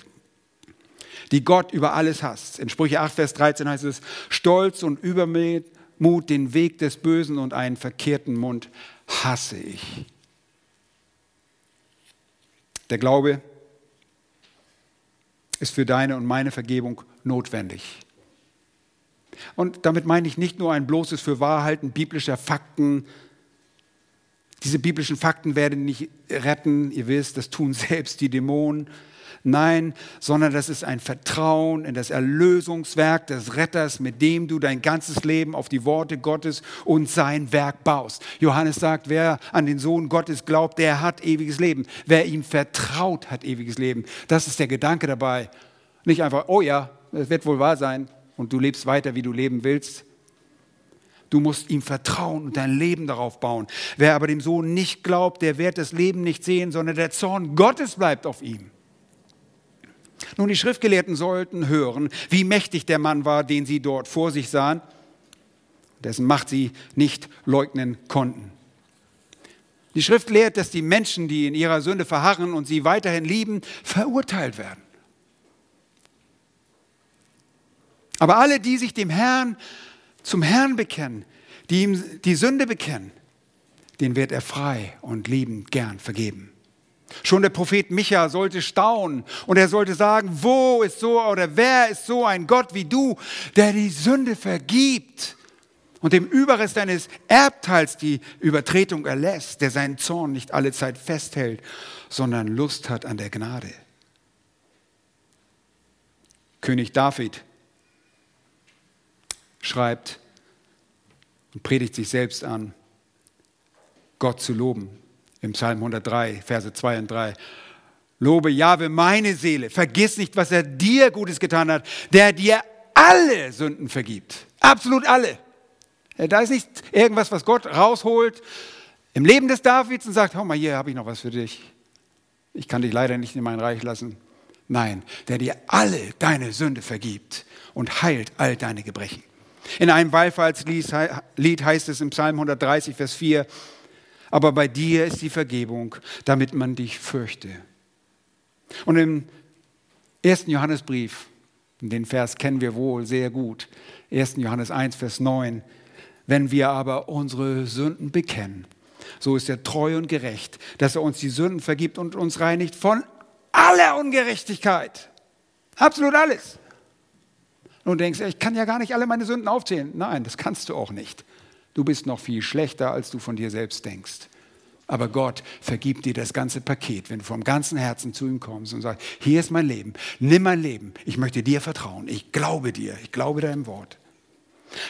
die Gott über alles hasst. In Sprüche 8, Vers 13 heißt es, Stolz und Übermut, den Weg des Bösen und einen verkehrten Mund hasse ich. Der Glaube ist für deine und meine Vergebung notwendig. Und damit meine ich nicht nur ein bloßes Fürwahrhalten biblischer Fakten. Diese biblischen Fakten werden nicht retten, ihr wisst, das tun selbst die Dämonen. Nein, sondern das ist ein Vertrauen in das Erlösungswerk des Retters, mit dem du dein ganzes Leben auf die Worte Gottes und sein Werk baust. Johannes sagt, wer an den Sohn Gottes glaubt, der hat ewiges Leben. Wer ihm vertraut, hat ewiges Leben. Das ist der Gedanke dabei. Nicht einfach, oh ja, es wird wohl wahr sein und du lebst weiter, wie du leben willst. Du musst ihm vertrauen und dein Leben darauf bauen. Wer aber dem Sohn nicht glaubt, der wird das Leben nicht sehen, sondern der Zorn Gottes bleibt auf ihm. Nun, die Schriftgelehrten sollten hören, wie mächtig der Mann war, den sie dort vor sich sahen, dessen Macht sie nicht leugnen konnten. Die Schrift lehrt, dass die Menschen, die in ihrer Sünde verharren und sie weiterhin lieben, verurteilt werden. Aber alle, die sich dem Herrn zum Herrn bekennen, die ihm die Sünde bekennen, den wird er frei und liebend gern vergeben. Schon der Prophet Micha sollte staunen und er sollte sagen, wo ist so oder wer ist so ein Gott wie du, der die Sünde vergibt und dem Überrest deines Erbteils die Übertretung erlässt, der seinen Zorn nicht alle Zeit festhält, sondern Lust hat an der Gnade. König David schreibt und predigt sich selbst an, Gott zu loben im Psalm 103, Verse 2 und 3. Lobe Jahwe meine Seele, vergiss nicht, was er dir Gutes getan hat, der dir alle Sünden vergibt. Absolut alle. Da ist nicht irgendwas, was Gott rausholt im Leben des Davids und sagt, hau mal hier, habe ich noch was für dich. Ich kann dich leider nicht in mein Reich lassen. Nein, der dir alle deine Sünde vergibt und heilt all deine Gebrechen. In einem Wallfahrtslied heißt es im Psalm 130, Vers 4, aber bei dir ist die Vergebung, damit man dich fürchte. Und im ersten Johannesbrief, den Vers kennen wir wohl sehr gut, 1. Johannes 1, Vers 9, wenn wir aber unsere Sünden bekennen, so ist er treu und gerecht, dass er uns die Sünden vergibt und uns reinigt von aller Ungerechtigkeit. Absolut alles. Und du denkst, ich kann ja gar nicht alle meine Sünden aufzählen. Nein, das kannst du auch nicht. Du bist noch viel schlechter, als du von dir selbst denkst. Aber Gott vergibt dir das ganze Paket, wenn du vom ganzen Herzen zu ihm kommst und sagst, hier ist mein Leben, nimm mein Leben, ich möchte dir vertrauen, ich glaube dir, ich glaube deinem Wort.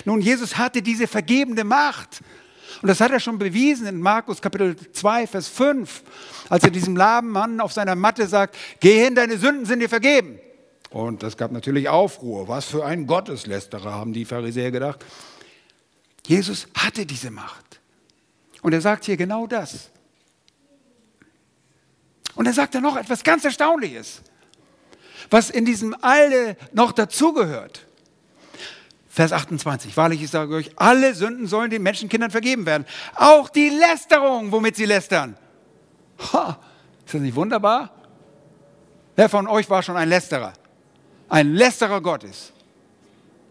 Nun, Jesus hatte diese vergebende Macht. Und das hat er schon bewiesen in Markus Kapitel 2, Vers 5, als er diesem lahmen Mann auf seiner Matte sagt, geh hin, deine Sünden sind dir vergeben. Und das gab natürlich Aufruhr. Was für ein Gotteslästerer, haben die Pharisäer gedacht. Jesus hatte diese Macht. Und er sagt hier genau das. Und er sagt dann noch etwas ganz Erstaunliches, was in diesem Alle noch dazugehört. Vers 28, wahrlich, ich sage euch, alle Sünden sollen den Menschenkindern vergeben werden. Auch die Lästerung, womit sie lästern. Ha, ist das nicht wunderbar? Wer von euch war schon ein Lästerer? Ein Lästerer Gottes.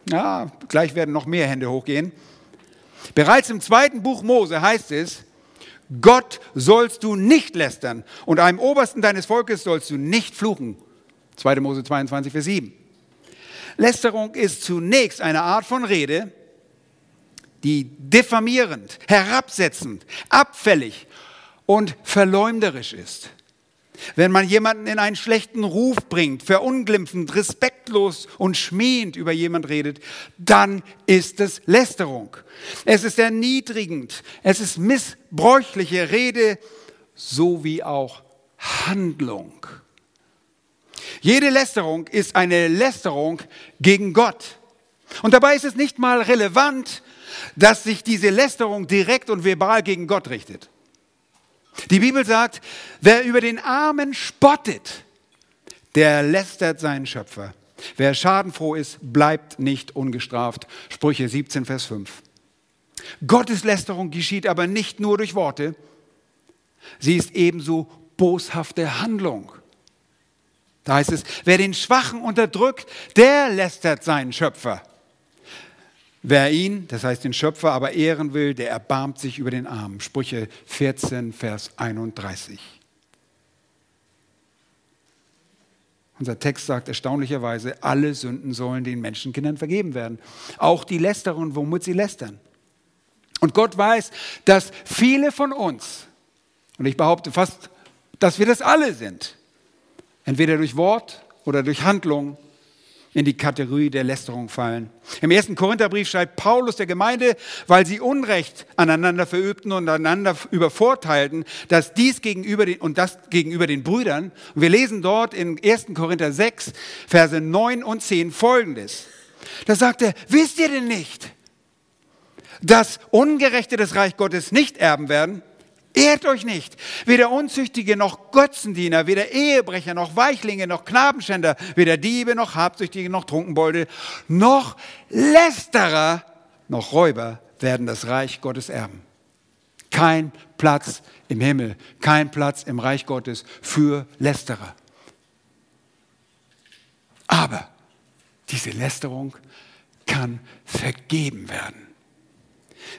Ja, gleich werden noch mehr Hände hochgehen. Bereits im zweiten Buch Mose heißt es, Gott sollst du nicht lästern und einem Obersten deines Volkes sollst du nicht fluchen. 2. Mose 22, Vers 7. Lästerung ist zunächst eine Art von Rede, die diffamierend, herabsetzend, abfällig und verleumderisch ist. Wenn man jemanden in einen schlechten Ruf bringt, verunglimpfend, respektlos und schmähend über jemand redet, dann ist es Lästerung. Es ist erniedrigend, es ist missbräuchliche Rede sowie auch Handlung. Jede Lästerung ist eine Lästerung gegen Gott. Und dabei ist es nicht mal relevant, dass sich diese Lästerung direkt und verbal gegen Gott richtet. Die Bibel sagt, wer über den Armen spottet, der lästert seinen Schöpfer. Wer schadenfroh ist, bleibt nicht ungestraft. Sprüche 17, Vers 5. Gottes Lästerung geschieht aber nicht nur durch Worte, sie ist ebenso boshafte Handlung. Da heißt es, wer den Schwachen unterdrückt, der lästert seinen Schöpfer. Wer ihn, das heißt den Schöpfer, aber ehren will, der erbarmt sich über den Armen. Sprüche 14, Vers 31. Unser Text sagt erstaunlicherweise, alle Sünden sollen den Menschenkindern vergeben werden. Auch die Lästerungen, womit sie lästern. Und Gott weiß, dass viele von uns, und ich behaupte fast, dass wir das alle sind, entweder durch Wort oder durch Handlung, in die Kategorie der Lästerung fallen. Im ersten Korintherbrief schreibt Paulus der Gemeinde, weil sie Unrecht aneinander verübten und einander übervorteilten, dass dies gegenüber den, und das gegenüber den Brüdern. Und wir lesen dort in 1. Korinther 6, Verse 9 und 10 folgendes. Da sagt er, wisst ihr denn nicht, dass Ungerechte das Reich Gottes nicht erben werden? Ehrt euch nicht. Weder Unzüchtige noch Götzendiener, weder Ehebrecher noch Weichlinge noch Knabenschänder, weder Diebe noch Habsüchtige noch Trunkenbolde, noch Lästerer noch Räuber werden das Reich Gottes erben. Kein Platz im Himmel, kein Platz im Reich Gottes für Lästerer. Aber diese Lästerung kann vergeben werden.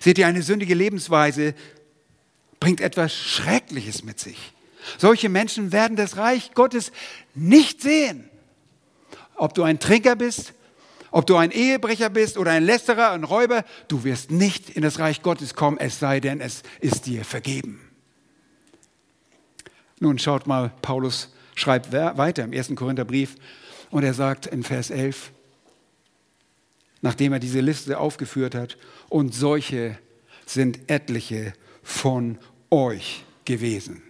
Seht ihr, eine sündige Lebensweise bringt etwas Schreckliches mit sich. Solche Menschen werden das Reich Gottes nicht sehen. Ob du ein Trinker bist, ob du ein Ehebrecher bist oder ein Lästerer, ein Räuber, du wirst nicht in das Reich Gottes kommen, es sei denn, es ist dir vergeben. Nun schaut mal, Paulus schreibt weiter im ersten Korintherbrief und er sagt in Vers 11, nachdem er diese Liste aufgeführt hat, und solche sind etliche von euch gewesen.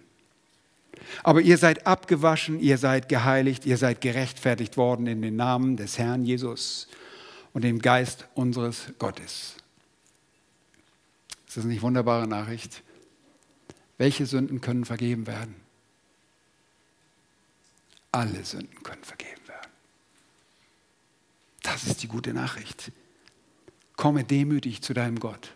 Aber ihr seid abgewaschen, ihr seid geheiligt, ihr seid gerechtfertigt worden in den Namen des Herrn Jesus und dem Geist unseres Gottes. Ist das nicht wunderbare Nachricht? Welche Sünden können vergeben werden? Alle Sünden können vergeben werden. Das ist die gute Nachricht. Komme demütig zu deinem Gott.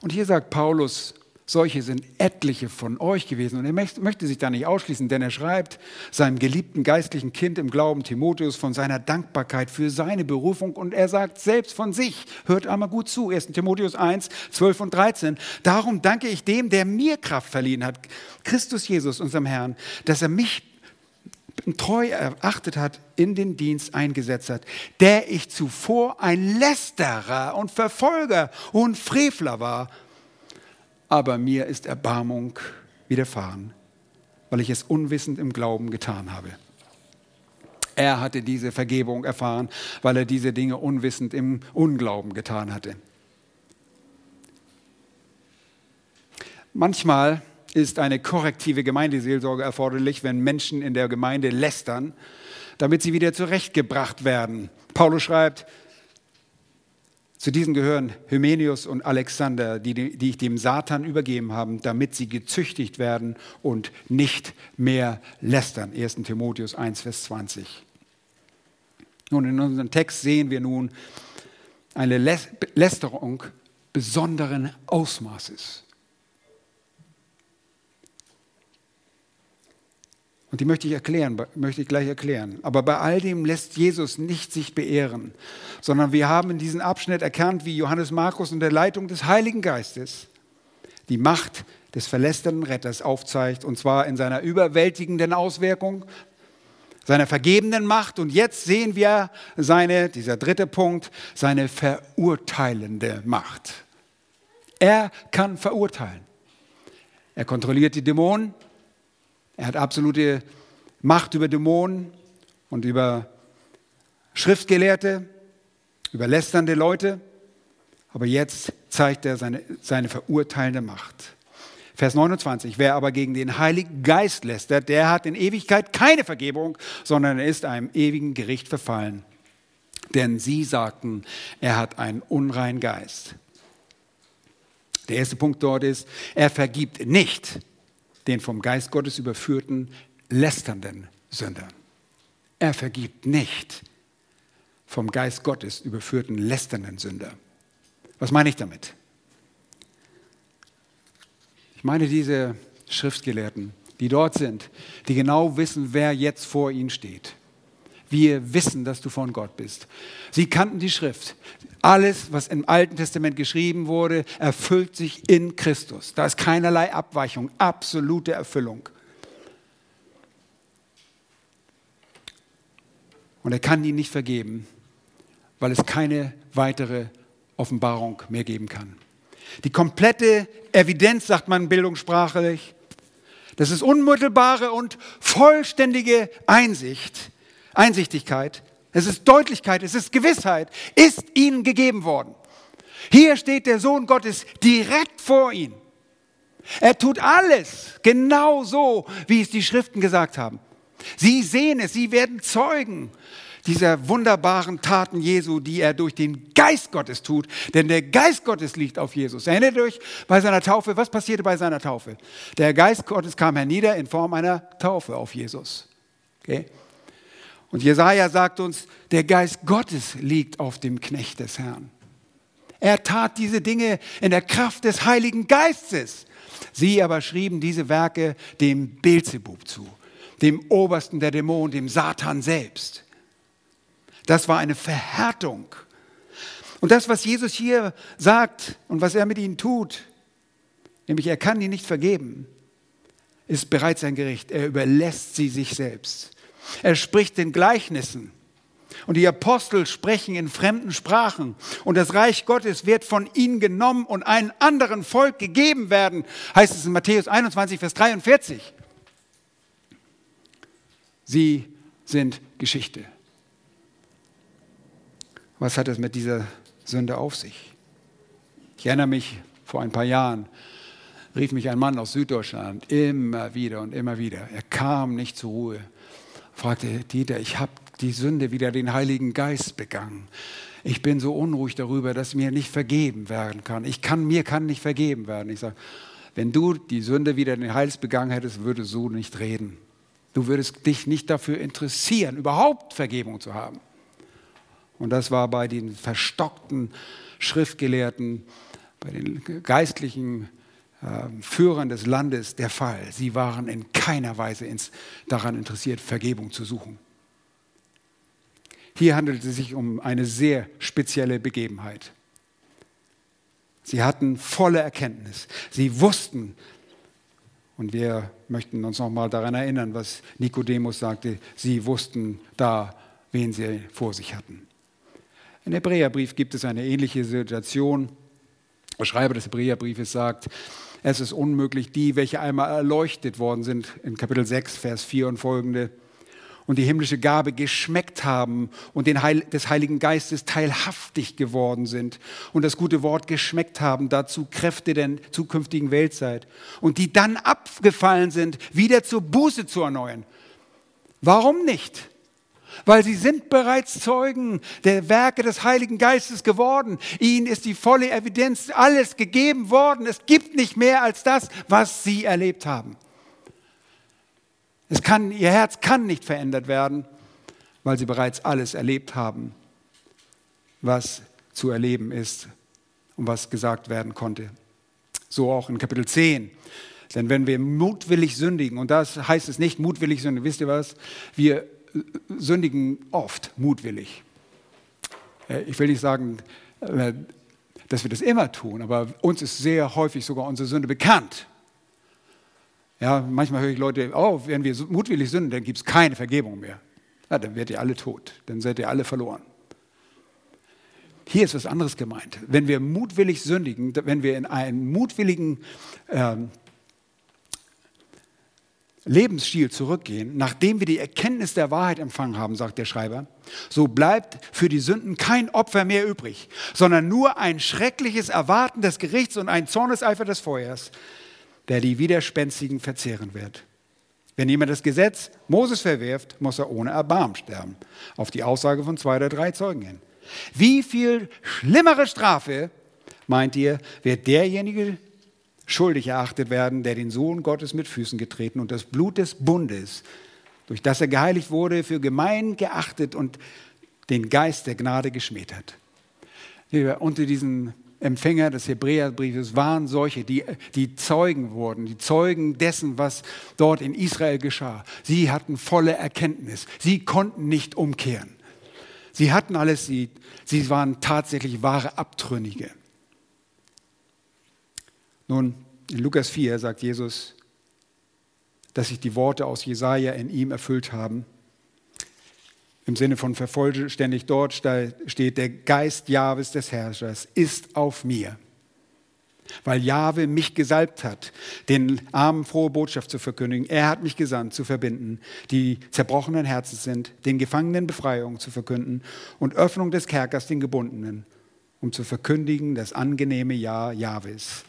Und hier sagt Paulus, solche sind etliche von euch gewesen. Und er möchte sich da nicht ausschließen, denn er schreibt seinem geliebten geistlichen Kind im Glauben Timotheus von seiner Dankbarkeit für seine Berufung. Und er sagt selbst von sich, hört einmal gut zu, 1 Timotheus 1, 12 und 13. Darum danke ich dem, der mir Kraft verliehen hat, Christus Jesus, unserem Herrn, dass er mich treu erachtet hat, in den Dienst eingesetzt hat, der ich zuvor ein Lästerer und Verfolger und Frevler war, aber mir ist Erbarmung widerfahren, weil ich es unwissend im Glauben getan habe. Er hatte diese Vergebung erfahren, weil er diese Dinge unwissend im Unglauben getan hatte. Manchmal ist eine korrektive Gemeindeseelsorge erforderlich, wenn Menschen in der Gemeinde lästern, damit sie wieder zurechtgebracht werden. Paulus schreibt, zu diesen gehören Hymenius und Alexander, die, die ich dem Satan übergeben habe, damit sie gezüchtigt werden und nicht mehr lästern. 1. Timotheus 1, Vers 20. Nun, in unserem Text sehen wir nun eine Lästerung besonderen Ausmaßes. Und die möchte ich erklären, möchte ich gleich erklären. Aber bei all dem lässt Jesus nicht sich beehren, sondern wir haben in diesem Abschnitt erkannt, wie Johannes Markus unter Leitung des Heiligen Geistes die Macht des verlästernden Retters aufzeigt, und zwar in seiner überwältigenden Auswirkung, seiner vergebenden Macht. Und jetzt sehen wir seine, dieser dritte Punkt, seine verurteilende Macht. Er kann verurteilen. Er kontrolliert die Dämonen. Er hat absolute Macht über Dämonen und über Schriftgelehrte, über lästernde Leute. Aber jetzt zeigt er seine, seine verurteilende Macht. Vers 29, wer aber gegen den Heiligen Geist lästert, der hat in Ewigkeit keine Vergebung, sondern er ist einem ewigen Gericht verfallen. Denn sie sagten, er hat einen unreinen Geist. Der erste Punkt dort ist, er vergibt nicht den vom Geist Gottes überführten, lästernden Sündern. Er vergibt nicht vom Geist Gottes überführten, lästernden Sünder. Was meine ich damit? Ich meine diese Schriftgelehrten, die dort sind, die genau wissen, wer jetzt vor ihnen steht. Wir wissen, dass du von Gott bist. Sie kannten die Schrift. Alles, was im Alten Testament geschrieben wurde, erfüllt sich in Christus. Da ist keinerlei Abweichung, absolute Erfüllung. Und er kann ihnen nicht vergeben, weil es keine weitere Offenbarung mehr geben kann. Die komplette Evidenz, sagt man bildungssprachlich, das ist unmittelbare und vollständige Einsicht, Einsichtigkeit, es ist Deutlichkeit, es ist Gewissheit, ist ihnen gegeben worden. Hier steht der Sohn Gottes direkt vor ihnen. Er tut alles genau so, wie es die Schriften gesagt haben. Sie sehen es, sie werden Zeugen dieser wunderbaren Taten Jesu, die er durch den Geist Gottes tut. Denn der Geist Gottes liegt auf Jesus. Erinnert euch bei seiner Taufe, was passierte bei seiner Taufe? Der Geist Gottes kam hernieder in Form einer Taufe auf Jesus. Okay? Und Jesaja sagt uns, der Geist Gottes liegt auf dem Knecht des Herrn. Er tat diese Dinge in der Kraft des Heiligen Geistes. Sie aber schrieben diese Werke dem Beelzebub zu, dem Obersten der Dämonen, dem Satan selbst. Das war eine Verhärtung. Und das, was Jesus hier sagt und was er mit ihnen tut, nämlich er kann ihnen nicht vergeben, ist bereits ein Gericht. Er überlässt sie sich selbst. Er spricht in Gleichnissen. Und die Apostel sprechen in fremden Sprachen. Und das Reich Gottes wird von ihnen genommen und einem anderen Volk gegeben werden, heißt es in Matthäus 21, Vers 43. Sie sind Geschichte. Was hat es mit dieser Sünde auf sich? Ich erinnere mich, vor ein paar Jahren rief mich ein Mann aus Süddeutschland immer wieder und immer wieder. Er kam nicht zur Ruhe, fragte Dieter, ich habe die Sünde wieder den Heiligen Geist begangen. Ich bin so unruhig darüber, dass mir nicht vergeben werden kann. Ich kann mir kann nicht vergeben werden. Ich sage, wenn du die Sünde wieder den Heils begangen hättest, würdest du nicht reden. Du würdest dich nicht dafür interessieren, überhaupt Vergebung zu haben. Und das war bei den verstockten Schriftgelehrten, bei den geistlichen Führern des Landes der Fall. Sie waren in keiner Weise daran interessiert, Vergebung zu suchen. Hier handelt es sich um eine sehr spezielle Begebenheit. Sie hatten volle Erkenntnis. Sie wussten, und wir möchten uns nochmal daran erinnern, was Nikodemus sagte, sie wussten da, wen sie vor sich hatten. Im Hebräerbrief gibt es eine ähnliche Situation. Der Schreiber des Hebräerbriefes sagt, es ist unmöglich, die, welche einmal erleuchtet worden sind, in Kapitel 6, Vers 4 und folgende, und die himmlische Gabe geschmeckt haben und den Heil, des Heiligen Geistes teilhaftig geworden sind und das gute Wort geschmeckt haben, dazu Kräfte der zukünftigen Weltzeit und die dann abgefallen sind, wieder zur Buße zu erneuern. Warum nicht? Weil sie sind bereits Zeugen der Werke des Heiligen Geistes geworden. Ihnen ist die volle Evidenz, alles gegeben worden. Es gibt nicht mehr als das, was sie erlebt haben. Es kann, ihr Herz kann nicht verändert werden, weil sie bereits alles erlebt haben, was zu erleben ist und was gesagt werden konnte. So auch in Kapitel 10. Denn wenn wir mutwillig sündigen, und das heißt es nicht mutwillig sündigen, wisst ihr was? Wir sündigen oft mutwillig. Äh, ich will nicht sagen, äh, dass wir das immer tun, aber uns ist sehr häufig sogar unsere Sünde bekannt. Ja, manchmal höre ich Leute, oh, wenn wir mutwillig sünden, dann gibt es keine Vergebung mehr. Ja, dann werdet ihr alle tot, dann seid ihr alle verloren. Hier ist was anderes gemeint. Wenn wir mutwillig sündigen, wenn wir in einen mutwilligen ähm, Lebensstil zurückgehen, nachdem wir die Erkenntnis der Wahrheit empfangen haben, sagt der Schreiber, so bleibt für die Sünden kein Opfer mehr übrig, sondern nur ein schreckliches Erwarten des Gerichts und ein Zorneseifer des Feuers, der die Widerspenstigen verzehren wird. Wenn jemand das Gesetz Moses verwirft, muss er ohne Erbarmen sterben. Auf die Aussage von zwei oder drei Zeugen hin. Wie viel schlimmere Strafe, meint ihr, wird derjenige schuldig erachtet werden, der den Sohn Gottes mit Füßen getreten und das Blut des Bundes, durch das er geheiligt wurde, für gemein geachtet und den Geist der Gnade geschmäht hat. Unter diesen Empfänger des Hebräerbriefes waren solche, die, die Zeugen wurden, die Zeugen dessen, was dort in Israel geschah. Sie hatten volle Erkenntnis. Sie konnten nicht umkehren. Sie hatten alles, sie, sie waren tatsächlich wahre Abtrünnige. Nun, in Lukas 4 sagt Jesus, dass sich die Worte aus Jesaja in ihm erfüllt haben. Im Sinne von vervollständigt dort steht, der Geist Jahwes des Herrschers ist auf mir, weil Jahwe mich gesalbt hat, den Armen frohe Botschaft zu verkündigen. Er hat mich gesandt, zu verbinden, die zerbrochenen Herzens sind, den Gefangenen Befreiung zu verkünden und Öffnung des Kerkers den Gebundenen, um zu verkündigen das angenehme Jahr Jahwes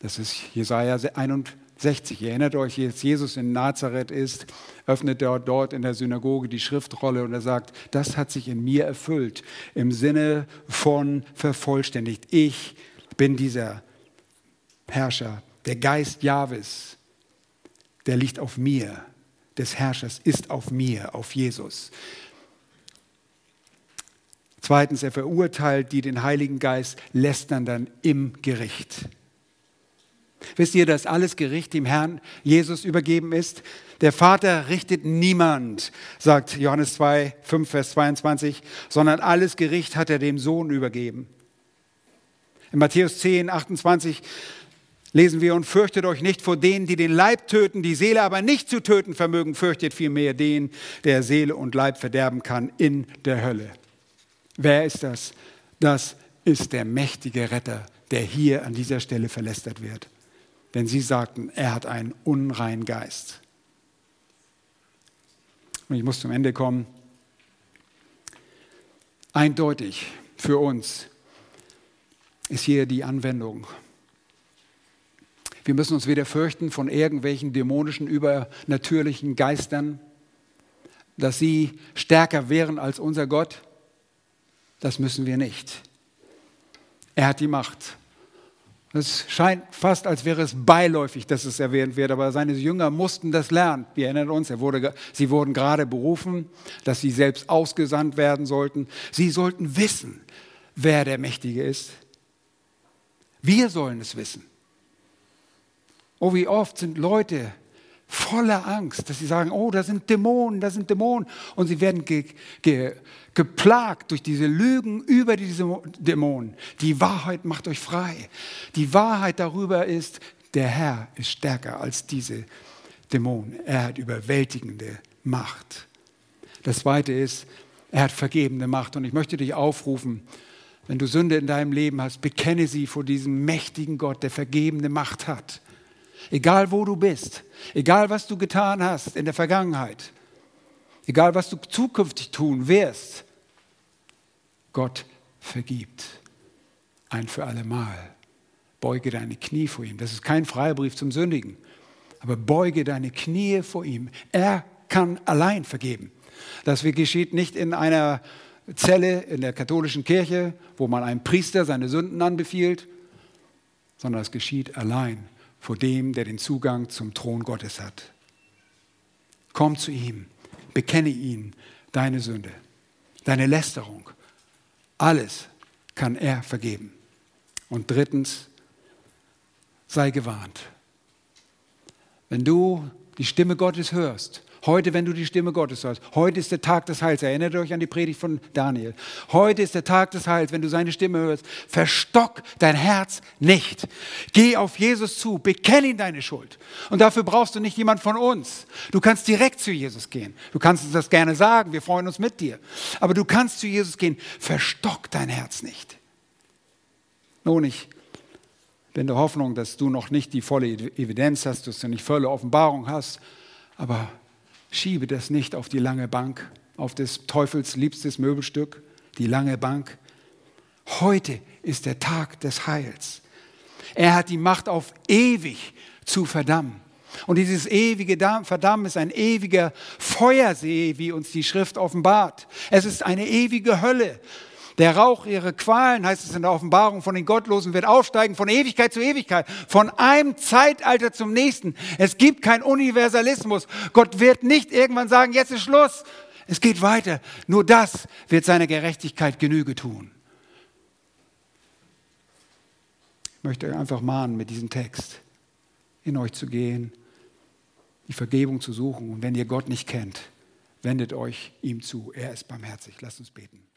das ist Jesaja 61. Ihr erinnert euch, jetzt Jesus in Nazareth ist, öffnet er dort in der Synagoge die Schriftrolle und er sagt, das hat sich in mir erfüllt, im Sinne von vervollständigt. Ich bin dieser Herrscher, der Geist Jahwes, der liegt auf mir, des Herrschers ist auf mir, auf Jesus. Zweitens, er verurteilt die den Heiligen Geist lästern dann im Gericht. Wisst ihr, dass alles Gericht dem Herrn Jesus übergeben ist? Der Vater richtet niemand, sagt Johannes 2, 5, Vers 22, sondern alles Gericht hat er dem Sohn übergeben. In Matthäus 10, 28 lesen wir, und fürchtet euch nicht vor denen, die den Leib töten, die Seele aber nicht zu töten vermögen, fürchtet vielmehr den, der Seele und Leib verderben kann in der Hölle. Wer ist das? Das ist der mächtige Retter, der hier an dieser Stelle verlästert wird denn sie sagten, er hat einen unreinen Geist. Und ich muss zum Ende kommen. Eindeutig für uns ist hier die Anwendung. Wir müssen uns weder fürchten von irgendwelchen dämonischen, übernatürlichen Geistern, dass sie stärker wären als unser Gott. Das müssen wir nicht. Er hat die Macht. Es scheint fast, als wäre es beiläufig, dass es erwähnt wird, aber seine Jünger mussten das lernen. Wir erinnern uns, wurde, sie wurden gerade berufen, dass sie selbst ausgesandt werden sollten. Sie sollten wissen, wer der Mächtige ist. Wir sollen es wissen. Oh, wie oft sind Leute voller Angst, dass sie sagen, oh, da sind Dämonen, da sind Dämonen. Und sie werden ge, ge, geplagt durch diese Lügen über diese Dämonen. Die Wahrheit macht euch frei. Die Wahrheit darüber ist, der Herr ist stärker als diese Dämonen. Er hat überwältigende Macht. Das Zweite ist, er hat vergebende Macht. Und ich möchte dich aufrufen, wenn du Sünde in deinem Leben hast, bekenne sie vor diesem mächtigen Gott, der vergebende Macht hat. Egal wo du bist, egal was du getan hast in der Vergangenheit, egal was du zukünftig tun wirst, Gott vergibt. Ein für alle Mal. Beuge deine Knie vor ihm. Das ist kein Freibrief zum Sündigen. Aber beuge deine Knie vor ihm. Er kann allein vergeben. Das geschieht nicht in einer Zelle in der katholischen Kirche, wo man einem Priester seine Sünden anbefiehlt, sondern es geschieht allein vor dem, der den Zugang zum Thron Gottes hat. Komm zu ihm, bekenne ihn, deine Sünde, deine Lästerung. Alles kann er vergeben. Und drittens, sei gewarnt. Wenn du die Stimme Gottes hörst Heute, wenn du die Stimme Gottes hörst. Heute ist der Tag des Heils. Erinnert euch an die Predigt von Daniel. Heute ist der Tag des Heils, wenn du seine Stimme hörst. Verstock dein Herz nicht. Geh auf Jesus zu. Bekenn ihn deine Schuld. Und dafür brauchst du nicht jemand von uns. Du kannst direkt zu Jesus gehen. Du kannst uns das gerne sagen. Wir freuen uns mit dir. Aber du kannst zu Jesus gehen. Verstock dein Herz nicht. Nun, ich bin der Hoffnung, dass du noch nicht die volle Evidenz hast, dass du nicht volle Offenbarung hast. Aber Schiebe das nicht auf die lange Bank, auf des Teufels liebstes Möbelstück, die lange Bank. Heute ist der Tag des Heils. Er hat die Macht auf ewig zu verdammen. Und dieses ewige Verdammen ist ein ewiger Feuersee, wie uns die Schrift offenbart. Es ist eine ewige Hölle. Der Rauch ihrer Qualen, heißt es in der Offenbarung von den Gottlosen, wird aufsteigen von Ewigkeit zu Ewigkeit, von einem Zeitalter zum nächsten. Es gibt keinen Universalismus. Gott wird nicht irgendwann sagen, jetzt ist Schluss. Es geht weiter. Nur das wird seiner Gerechtigkeit Genüge tun. Ich möchte euch einfach mahnen, mit diesem Text in euch zu gehen, die Vergebung zu suchen. Und wenn ihr Gott nicht kennt, wendet euch ihm zu. Er ist barmherzig. Lasst uns beten.